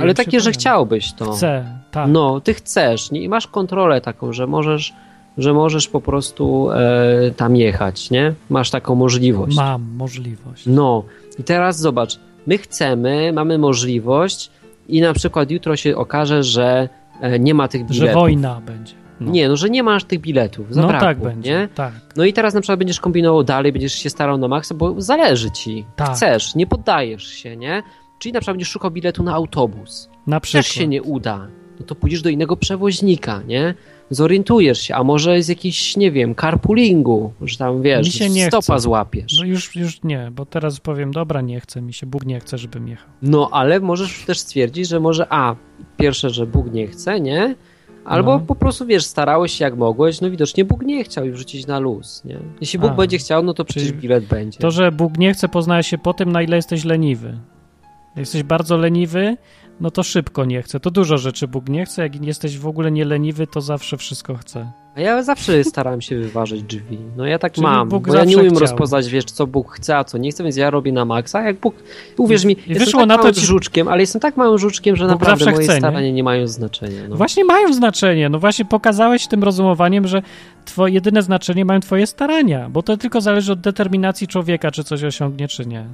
Ale takie, że chciałbyś to. Chcę, tak. No, ty chcesz nie? i masz kontrolę taką, że możesz, że możesz po prostu e, tam jechać, nie? Masz taką możliwość. Mam możliwość. No, i teraz zobacz, my chcemy, mamy możliwość i na przykład jutro się okaże, że e, nie ma tych biletów. Że wojna będzie. No. Nie, no że nie masz tych biletów. Zabrakło, no tak będzie. Nie? Tak. No i teraz na przykład będziesz kombinował dalej, będziesz się starał na maksa, bo zależy ci. Tak. Chcesz, nie poddajesz się, nie? Czyli na przykład będziesz szukał biletu na autobus. Na przykład. Też się nie uda. No to pójdziesz do innego przewoźnika, nie? Zorientujesz się, a może z jakiś, nie wiem, carpoolingu, że tam wiesz, stopa chce. złapiesz. No już, już nie, bo teraz powiem, dobra, nie chce mi się, Bóg nie chce, żebym jechał. No, ale możesz też stwierdzić, że może a, pierwsze, że Bóg nie chce, nie? Albo no. po prostu, wiesz, starałeś się jak mogłeś, no widocznie Bóg nie chciał i wrzucić na luz, nie? Jeśli Bóg A, będzie chciał, no to przecież bilet będzie. To, że Bóg nie chce, poznaje się po tym, na ile jesteś leniwy. Jak jesteś bardzo leniwy, no to szybko nie chce. To dużo rzeczy Bóg nie chce. Jak jesteś w ogóle nie leniwy, to zawsze wszystko chce. A ja zawsze starałem się wyważyć drzwi. No ja tak Czyli mam, Bóg bo ja nie umiem chciał. rozpoznać, wiesz, co Bóg chce, a co nie chce, więc ja robię na maksa. Jak Bóg, uwierz mi, I jestem tak na to ci... żuczkiem, ale jestem tak małym żuczkiem, że Bóg naprawdę moje chce, starania nie? nie mają znaczenia. No. Właśnie mają znaczenie. No właśnie pokazałeś tym rozumowaniem, że twoje jedyne znaczenie mają twoje starania, bo to tylko zależy od determinacji człowieka, czy coś osiągnie, czy nie.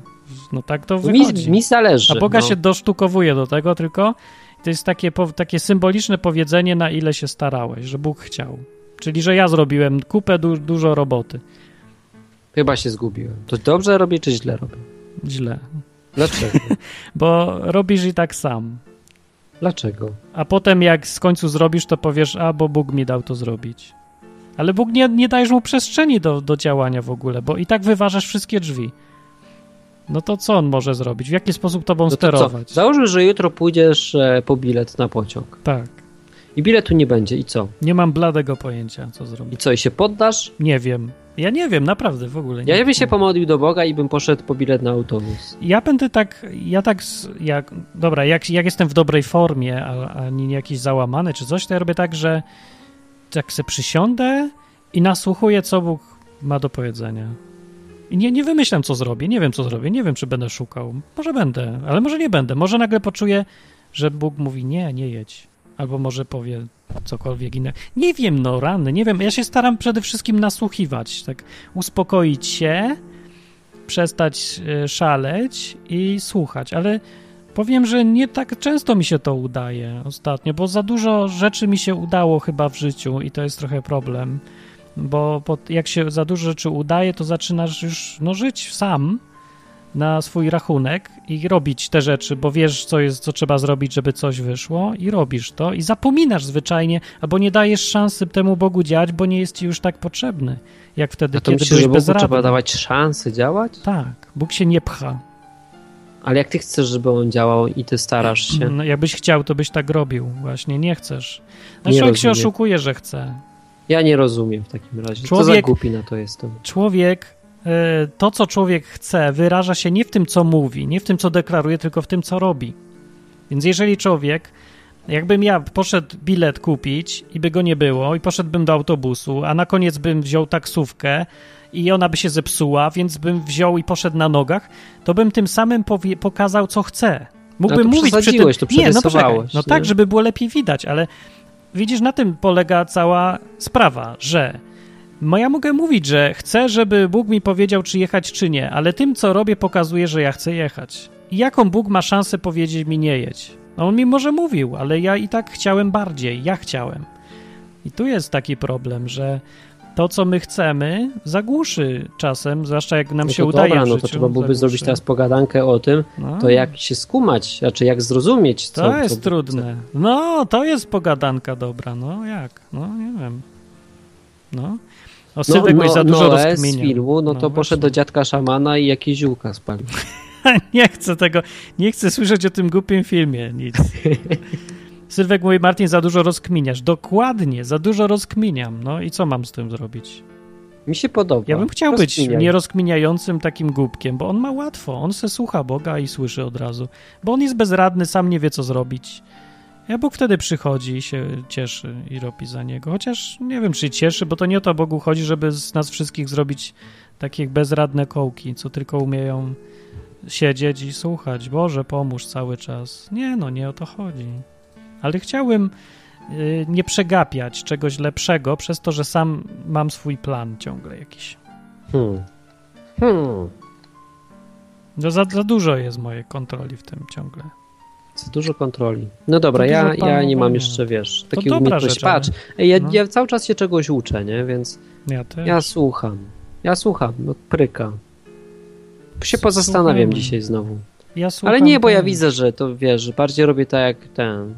No tak to wychodzi. Mi, mi zależy. A Boga no. się dosztukowuje do tego tylko. To jest takie, takie symboliczne powiedzenie, na ile się starałeś, że Bóg chciał. Czyli, że ja zrobiłem kupę du dużo roboty. Chyba się zgubiłem. To dobrze robię, czy źle robię? Źle. Dlaczego? [laughs] Bo robisz i tak sam. Dlaczego? A potem jak z końcu zrobisz, to powiesz, a bo Bóg mi dał to zrobić. Ale Bóg nie, nie dajesz mu przestrzeni do, do działania w ogóle, bo i tak wyważasz wszystkie drzwi. No to co on może zrobić? W jaki sposób tobą no to sterować? Co? Załóżmy, że jutro pójdziesz e, po bilet na pociąg. Tak. I biletu nie będzie. I co? Nie mam bladego pojęcia, co zrobić. I co, i się poddasz? Nie wiem. Ja nie wiem, naprawdę w ogóle. Nie ja bym się pomodlił do Boga i bym poszedł po bilet na autobus. Ja będę tak, ja tak, jak, dobra, jak, jak jestem w dobrej formie, a, a nie jakiś załamany czy coś, to ja robię tak, że jak se przysiądę i nasłuchuję, co Bóg ma do powiedzenia. I nie, nie wymyślam, co zrobię, nie wiem, co zrobię, nie wiem, czy będę szukał. Może będę, ale może nie będę. Może nagle poczuję, że Bóg mówi, nie, nie jedź. Albo może powie cokolwiek innego. Nie wiem, no rany, nie wiem. Ja się staram przede wszystkim nasłuchiwać, tak uspokoić się, przestać e, szaleć i słuchać, ale powiem, że nie tak często mi się to udaje ostatnio, bo za dużo rzeczy mi się udało chyba w życiu i to jest trochę problem, bo jak się za dużo rzeczy udaje, to zaczynasz już no, żyć sam na swój rachunek i robić te rzeczy, bo wiesz, co jest, co trzeba zrobić, żeby coś wyszło i robisz to i zapominasz zwyczajnie, albo nie dajesz szansy temu Bogu działać, bo nie jest ci już tak potrzebny, jak wtedy, A to kiedy myślisz, byłeś że Bogu trzeba dawać szansy działać? Tak, Bóg się nie pcha. Ale jak ty chcesz, żeby on działał i ty starasz się? No, jakbyś chciał, to byś tak robił. Właśnie, nie chcesz. No nie człowiek rozumiem. się oszukuje, że chce. Ja nie rozumiem w takim razie. Człowiek, Co za głupi na to jestem. Człowiek to, co człowiek chce, wyraża się nie w tym, co mówi, nie w tym, co deklaruje, tylko w tym, co robi. Więc jeżeli człowiek, jakbym ja poszedł bilet kupić i by go nie było, i poszedłbym do autobusu, a na koniec bym wziął taksówkę i ona by się zepsuła, więc bym wziął i poszedł na nogach, to bym tym samym pokazał, co chcę. Mógłbym no mówić przy tym. To nie, no poczekaj. No tak, żeby było lepiej widać, ale widzisz, na tym polega cała sprawa, że no ja mogę mówić, że chcę, żeby Bóg mi powiedział, czy jechać, czy nie, ale tym, co robię, pokazuje, że ja chcę jechać. I jaką Bóg ma szansę powiedzieć mi nie jedź? No on mi może mówił, ale ja i tak chciałem bardziej, ja chciałem. I tu jest taki problem, że to, co my chcemy, zagłuszy czasem, zwłaszcza jak nam no się udaje. Dobra, no to trzeba byłoby zrobić teraz pogadankę o tym, no. to jak się skumać, znaczy jak zrozumieć. Co, to jest co, trudne. No, to jest pogadanka dobra, no jak? No, nie wiem. No. O, Sylwek no, no, za dużo Noe z filmu, no, no to poszedł do dziadka szamana i jakieś ziółka spalił. [laughs] nie chcę tego, nie chcę słyszeć o tym głupim filmie, nic. [laughs] Sylwek mówi, Martin, za dużo rozkminiasz. Dokładnie, za dużo rozkminiam. No i co mam z tym zrobić? Mi się podoba. Ja bym chciał być nierozkminiającym takim głupkiem, bo on ma łatwo. On se słucha Boga i słyszy od razu. Bo on jest bezradny, sam nie wie, co zrobić. Ja Bóg wtedy przychodzi i się cieszy i robi za niego. Chociaż nie wiem, czy cieszy, bo to nie o to Bogu chodzi, żeby z nas wszystkich zrobić takie bezradne kołki, co tylko umieją siedzieć i słuchać. Boże, pomóż cały czas. Nie, no nie o to chodzi. Ale chciałbym y, nie przegapiać czegoś lepszego przez to, że sam mam swój plan ciągle jakiś. Hmm. Hmm. No za, za dużo jest mojej kontroli w tym ciągle. Za dużo kontroli. No dobra, ja, ja nie mam jeszcze, wiesz, takiej umiejętności. Patrz, ja, no. ja cały czas się czegoś uczę, nie? Więc ja, ja słucham. Ja słucham, no pryka. Się pozastanawiam dzisiaj znowu. Ja Ale nie, bo ja widzę, że to wiesz, bardziej robię tak jak ten.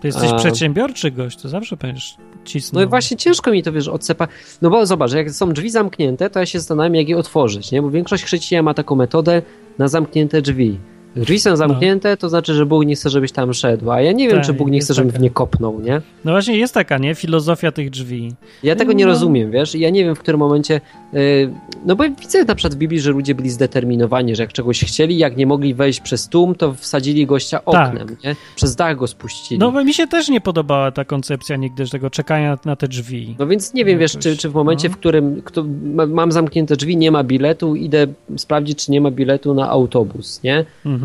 Ty jesteś A... przedsiębiorczy gość, to zawsze będziesz cisnął. No i właśnie ciężko mi to, wiesz, odsepa... No bo zobacz, jak są drzwi zamknięte, to ja się zastanawiam, jak je otworzyć, nie? Bo większość chrześcijan ma taką metodę na zamknięte drzwi. Drzwi są zamknięte, no. to znaczy, że Bóg nie chce, żebyś tam szedł, a ja nie wiem, tak, czy Bóg nie chce, żebym taka. w nie kopnął, nie? No właśnie jest taka, nie? Filozofia tych drzwi. Ja tego nie no. rozumiem, wiesz? Ja nie wiem, w którym momencie... Yy, no bo widzę na przykład w Biblii, że ludzie byli zdeterminowani, że jak czegoś chcieli, jak nie mogli wejść przez tłum, to wsadzili gościa tak. oknem, tak. nie? Przez dach go spuścili. No bo mi się też nie podobała ta koncepcja nigdy, tego czekania na te drzwi. No więc nie wiem, Jakoś, wiesz, czy, czy w momencie, no. w którym kto, mam zamknięte drzwi, nie ma biletu, idę sprawdzić, czy nie ma biletu na autobus, nie? Mhm.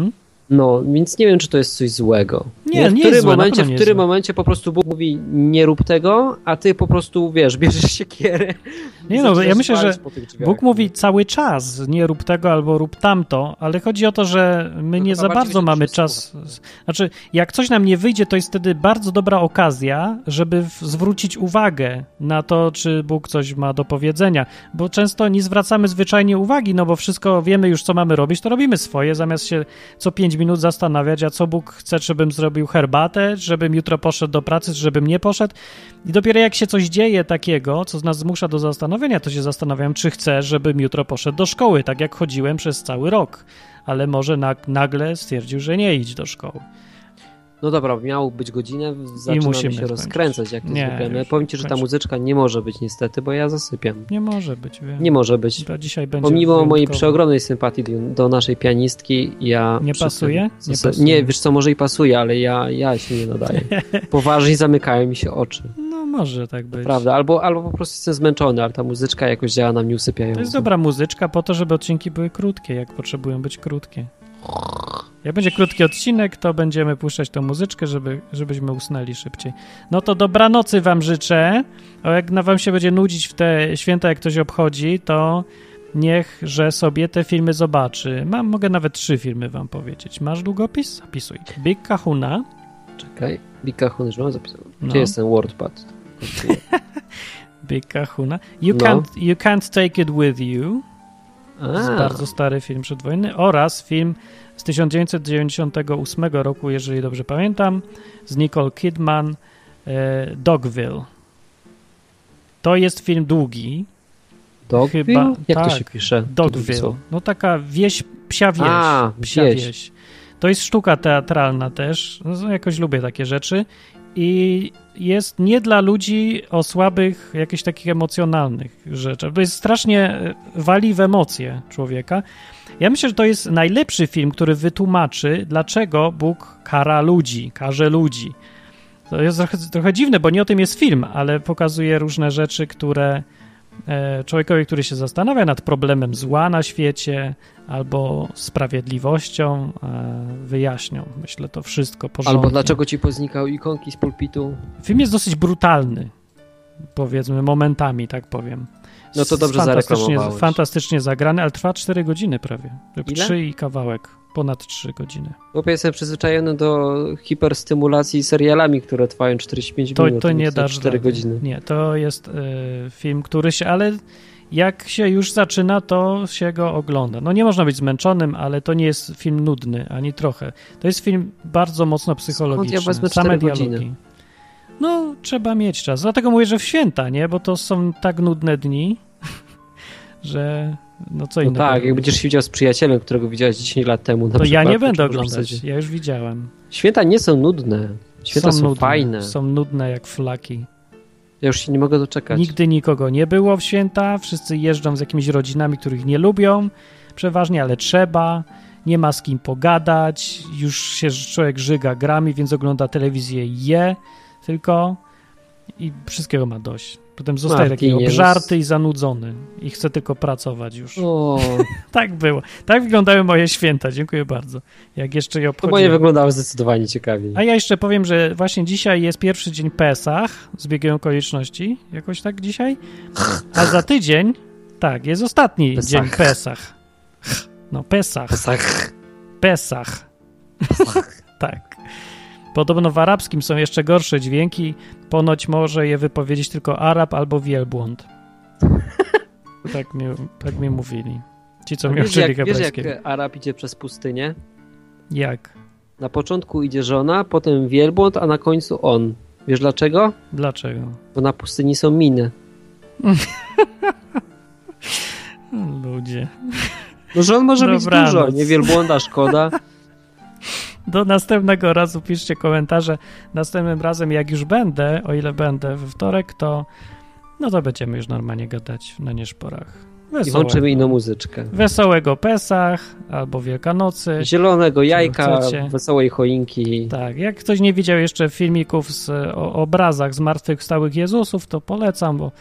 No, więc nie wiem, czy to jest coś złego. Nie, nie, w którym złe, momencie, w którym momencie po prostu Bóg mówi, nie rób tego, a ty po prostu, wiesz, [laughs] bierzesz siekierę. Nie no, ja myślę, że Bóg mówi cały czas, nie rób tego albo rób tamto, ale chodzi o to, że my no nie za bardzo mamy czas. Znaczy, jak coś nam nie wyjdzie, to jest wtedy bardzo dobra okazja, żeby zwrócić uwagę na to, czy Bóg coś ma do powiedzenia, bo często nie zwracamy zwyczajnie uwagi, no bo wszystko wiemy już, co mamy robić, to robimy swoje, zamiast się co pięć minut zastanawiać, a co Bóg chce, żebym zrobił herbatę, żebym jutro poszedł do pracy, żebym nie poszedł. I dopiero jak się coś dzieje takiego, co nas zmusza do zastanowienia, to się zastanawiam, czy chcę, żebym jutro poszedł do szkoły, tak jak chodziłem przez cały rok. Ale może nagle stwierdził, że nie idź do szkoły. No dobra, miał być godzinę, zaczynam się skończyć. rozkręcać, jak to nie, zwykle. No, powiem ci, że ta muzyczka nie może być niestety, bo ja zasypiam. Nie może być, wiem. Nie może być. To dzisiaj będzie Pomimo wyjątkowo. mojej przeogromnej sympatii do, naszej pianistki, ja... Nie pasuje? Nie, pasuje? nie, wiesz co, może i pasuje, ale ja, ja się nie nadaję. [laughs] Poważnie zamykają mi się oczy. No może tak być. Prawda, albo, albo po prostu jestem zmęczony, ale ta muzyczka jakoś działa na mnie usypiająco. To jest dobra muzyczka po to, żeby odcinki były krótkie, jak potrzebują być krótkie. Jak będzie krótki odcinek, to będziemy puszczać tą muzyczkę, żeby, żebyśmy usnęli szybciej. No to dobranocy wam życzę. A jak na wam się będzie nudzić w te święta, jak ktoś obchodzi, to niech, że sobie te filmy zobaczy. Mam, mogę nawet trzy filmy wam powiedzieć. Masz długopis? Zapisuj. Big Kahuna. Czekaj, Big Kahuna już mam zapisany. Gdzie no. jest ten WordPad? [laughs] Big Kahuna. You, no. can't, you can't take it with you. Bardzo stary film przedwojenny. Oraz film z 1998 roku, jeżeli dobrze pamiętam, z Nicole Kidman, e, Dogville. To jest film długi. Dogville? Chyba, Jak tak, to się pisze? Dogville. No taka wieś, psia wieś. A, psia wieś. wieś. To jest sztuka teatralna też. No, jakoś lubię takie rzeczy. I jest nie dla ludzi o słabych, jakichś takich emocjonalnych rzeczach. To jest strasznie e, wali w emocje człowieka. Ja myślę, że to jest najlepszy film, który wytłumaczy, dlaczego Bóg kara ludzi, karze ludzi. To jest trochę, trochę dziwne, bo nie o tym jest film, ale pokazuje różne rzeczy, które człowiekowi, który się zastanawia nad problemem zła na świecie albo sprawiedliwością, e, wyjaśnią. Myślę, to wszystko porządnie. Albo dlaczego ci poznikały ikonki z pulpitu. Film jest dosyć brutalny, powiedzmy, momentami, tak powiem. No to dobrze fantastycznie, fantastycznie zagrany, ale trwa 4 godziny prawie. Ile? 3 i kawałek. Ponad 3 godziny. Bo jestem przyzwyczajony do hiperstymulacji serialami, które trwają 45 to, minut. To nie dasz 4 godziny. Nie, to jest y, film, który się, ale jak się już zaczyna, to się go ogląda. No nie można być zmęczonym, ale to nie jest film nudny, ani trochę. To jest film bardzo mocno psychologiczny. Skąd ja Same dialogi. Godziny? No, trzeba mieć czas. Dlatego mówię, że w święta, nie? Bo to są tak nudne dni, że no co no innego. tak, jak będziesz się widział z przyjacielem, którego widziałeś 10 lat temu. to przykład, ja nie będę oglądać, ja już widziałem. Święta nie są nudne. Święta są, są nudne, fajne. Są nudne jak flaki. Ja już się nie mogę doczekać. Nigdy nikogo nie było w święta, wszyscy jeżdżą z jakimiś rodzinami, których nie lubią, przeważnie, ale trzeba. Nie ma z kim pogadać, już się człowiek żyga grami, więc ogląda telewizję i je tylko i wszystkiego ma dość. Potem zostaje taki obżarty i zanudzony i chce tylko pracować już. [laughs] Tak było. Tak wyglądały moje święta. Dziękuję bardzo. Jak jeszcze je obchodziłem. To moje wyglądały zdecydowanie ciekawiej. A ja jeszcze powiem, że właśnie dzisiaj jest pierwszy dzień Pesach z biegiem okoliczności. Jakoś tak dzisiaj. A za tydzień, tak, jest ostatni Pesach. dzień Pesach. No, Pesach. Pesach. Pesach. Pesach. [laughs] tak. Podobno w arabskim są jeszcze gorsze dźwięki. Ponoć może je wypowiedzieć tylko Arab albo wielbłąd. [laughs] tak, mi, tak mi mówili. Ci, co mnie uczyli Wiesz, jak Arab idzie przez pustynię? Jak? Na początku idzie żona, potem wielbłąd, a na końcu on. Wiesz dlaczego? Dlaczego? Bo na pustyni są miny. [laughs] Ludzie. No żon może Dobranoc. być dużo, nie wielbłąda szkoda. [laughs] Do następnego razu piszcie komentarze. Następnym razem, jak już będę, o ile będę we wtorek, to no to będziemy już normalnie gadać na nieszporach. Wesołego. I włączymy inną muzyczkę. Wesołego Pesach albo Wielkanocy. Zielonego jajka, wesołej choinki. Tak, jak ktoś nie widział jeszcze filmików z, o obrazach zmartwychwstałych Jezusów, to polecam, bo...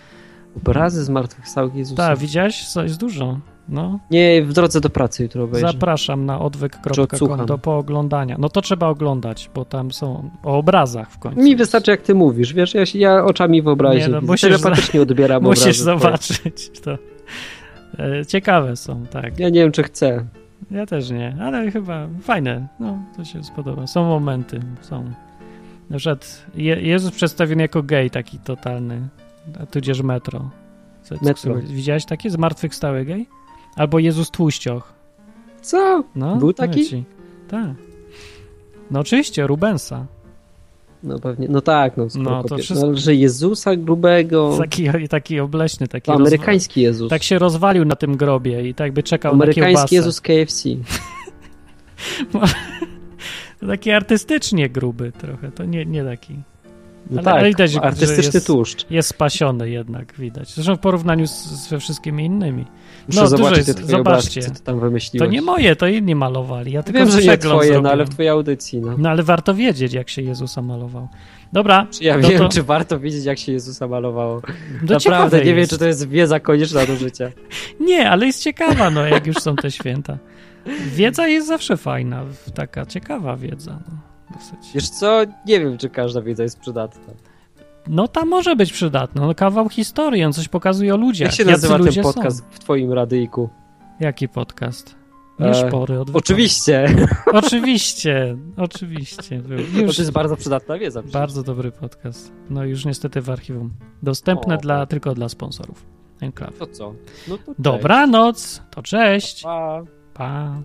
Obrazy zmartwychwstałych Jezusów? Tak, widziałeś? Jest dużo. No. Nie, w drodze do pracy jutro obejrzę. Zapraszam na odwyk.com do pooglądania. No to trzeba oglądać, bo tam są o obrazach w końcu. Mi wystarczy jak ty mówisz, wiesz, ja, ja oczami wyobraźnię. No, musisz telepatycznie odbieram [laughs] Musisz obrazy, zobaczyć to. E, ciekawe są, tak. Ja nie wiem, czy chcę. Ja też nie, ale chyba fajne. No, to się spodoba. Są momenty, są. Na przykład Je Jezus przedstawiony jako gej, taki totalny, tudzież metro. metro. Widziałeś takie zmartwychwstały gej? Albo Jezus Tłuścioch. Co? No, Był taki? Tak. No oczywiście, Rubensa. No pewnie, no tak, no, no to wszystko... no, że Jezusa grubego. Taki, taki obleśny, taki. amerykański Jezus. Tak się rozwalił na tym grobie i tak by czekał amerykański na Amerykański Jezus KFC. [laughs] [laughs] taki artystycznie gruby trochę, to nie, nie taki. No ale, tak, ale widać, artystyczny jest, tłuszcz. Jest spasiony jednak, widać. Zresztą w porównaniu z, ze wszystkimi innymi. Muszę no, zobaczyć te zobaczcie. co ty tam wymyśliłeś. To nie moje, to inni malowali. Ja tylko Wiem, że nie twoje, zrobiłem. no ale w twojej audycji. No. no ale warto wiedzieć, jak się Jezusa malował. Dobra. Czy ja wiem, to... czy warto wiedzieć, jak się Jezusa malowało. No Naprawdę, nie jest. wiem, czy to jest wiedza konieczna do życia. [laughs] nie, ale jest ciekawa, no, jak już są te święta. Wiedza jest zawsze fajna, taka ciekawa wiedza. No, dosyć. Wiesz co, nie wiem, czy każda wiedza jest przydatna. No ta może być przydatna. No, kawał historii, on coś pokazuje o ludziach. Jak się nazywa ten podcast są? w twoim radyjku? Jaki podcast? Nie szpory. Od [laughs] oczywiście. Oczywiście, oczywiście. Już... To jest bardzo przydatna wiedza. Przecież. Bardzo dobry podcast. No już niestety w archiwum. Dostępne o, dla, tylko dla sponsorów. Enklaw. To co? No to Dobranoc. To cześć. Pa. Pa.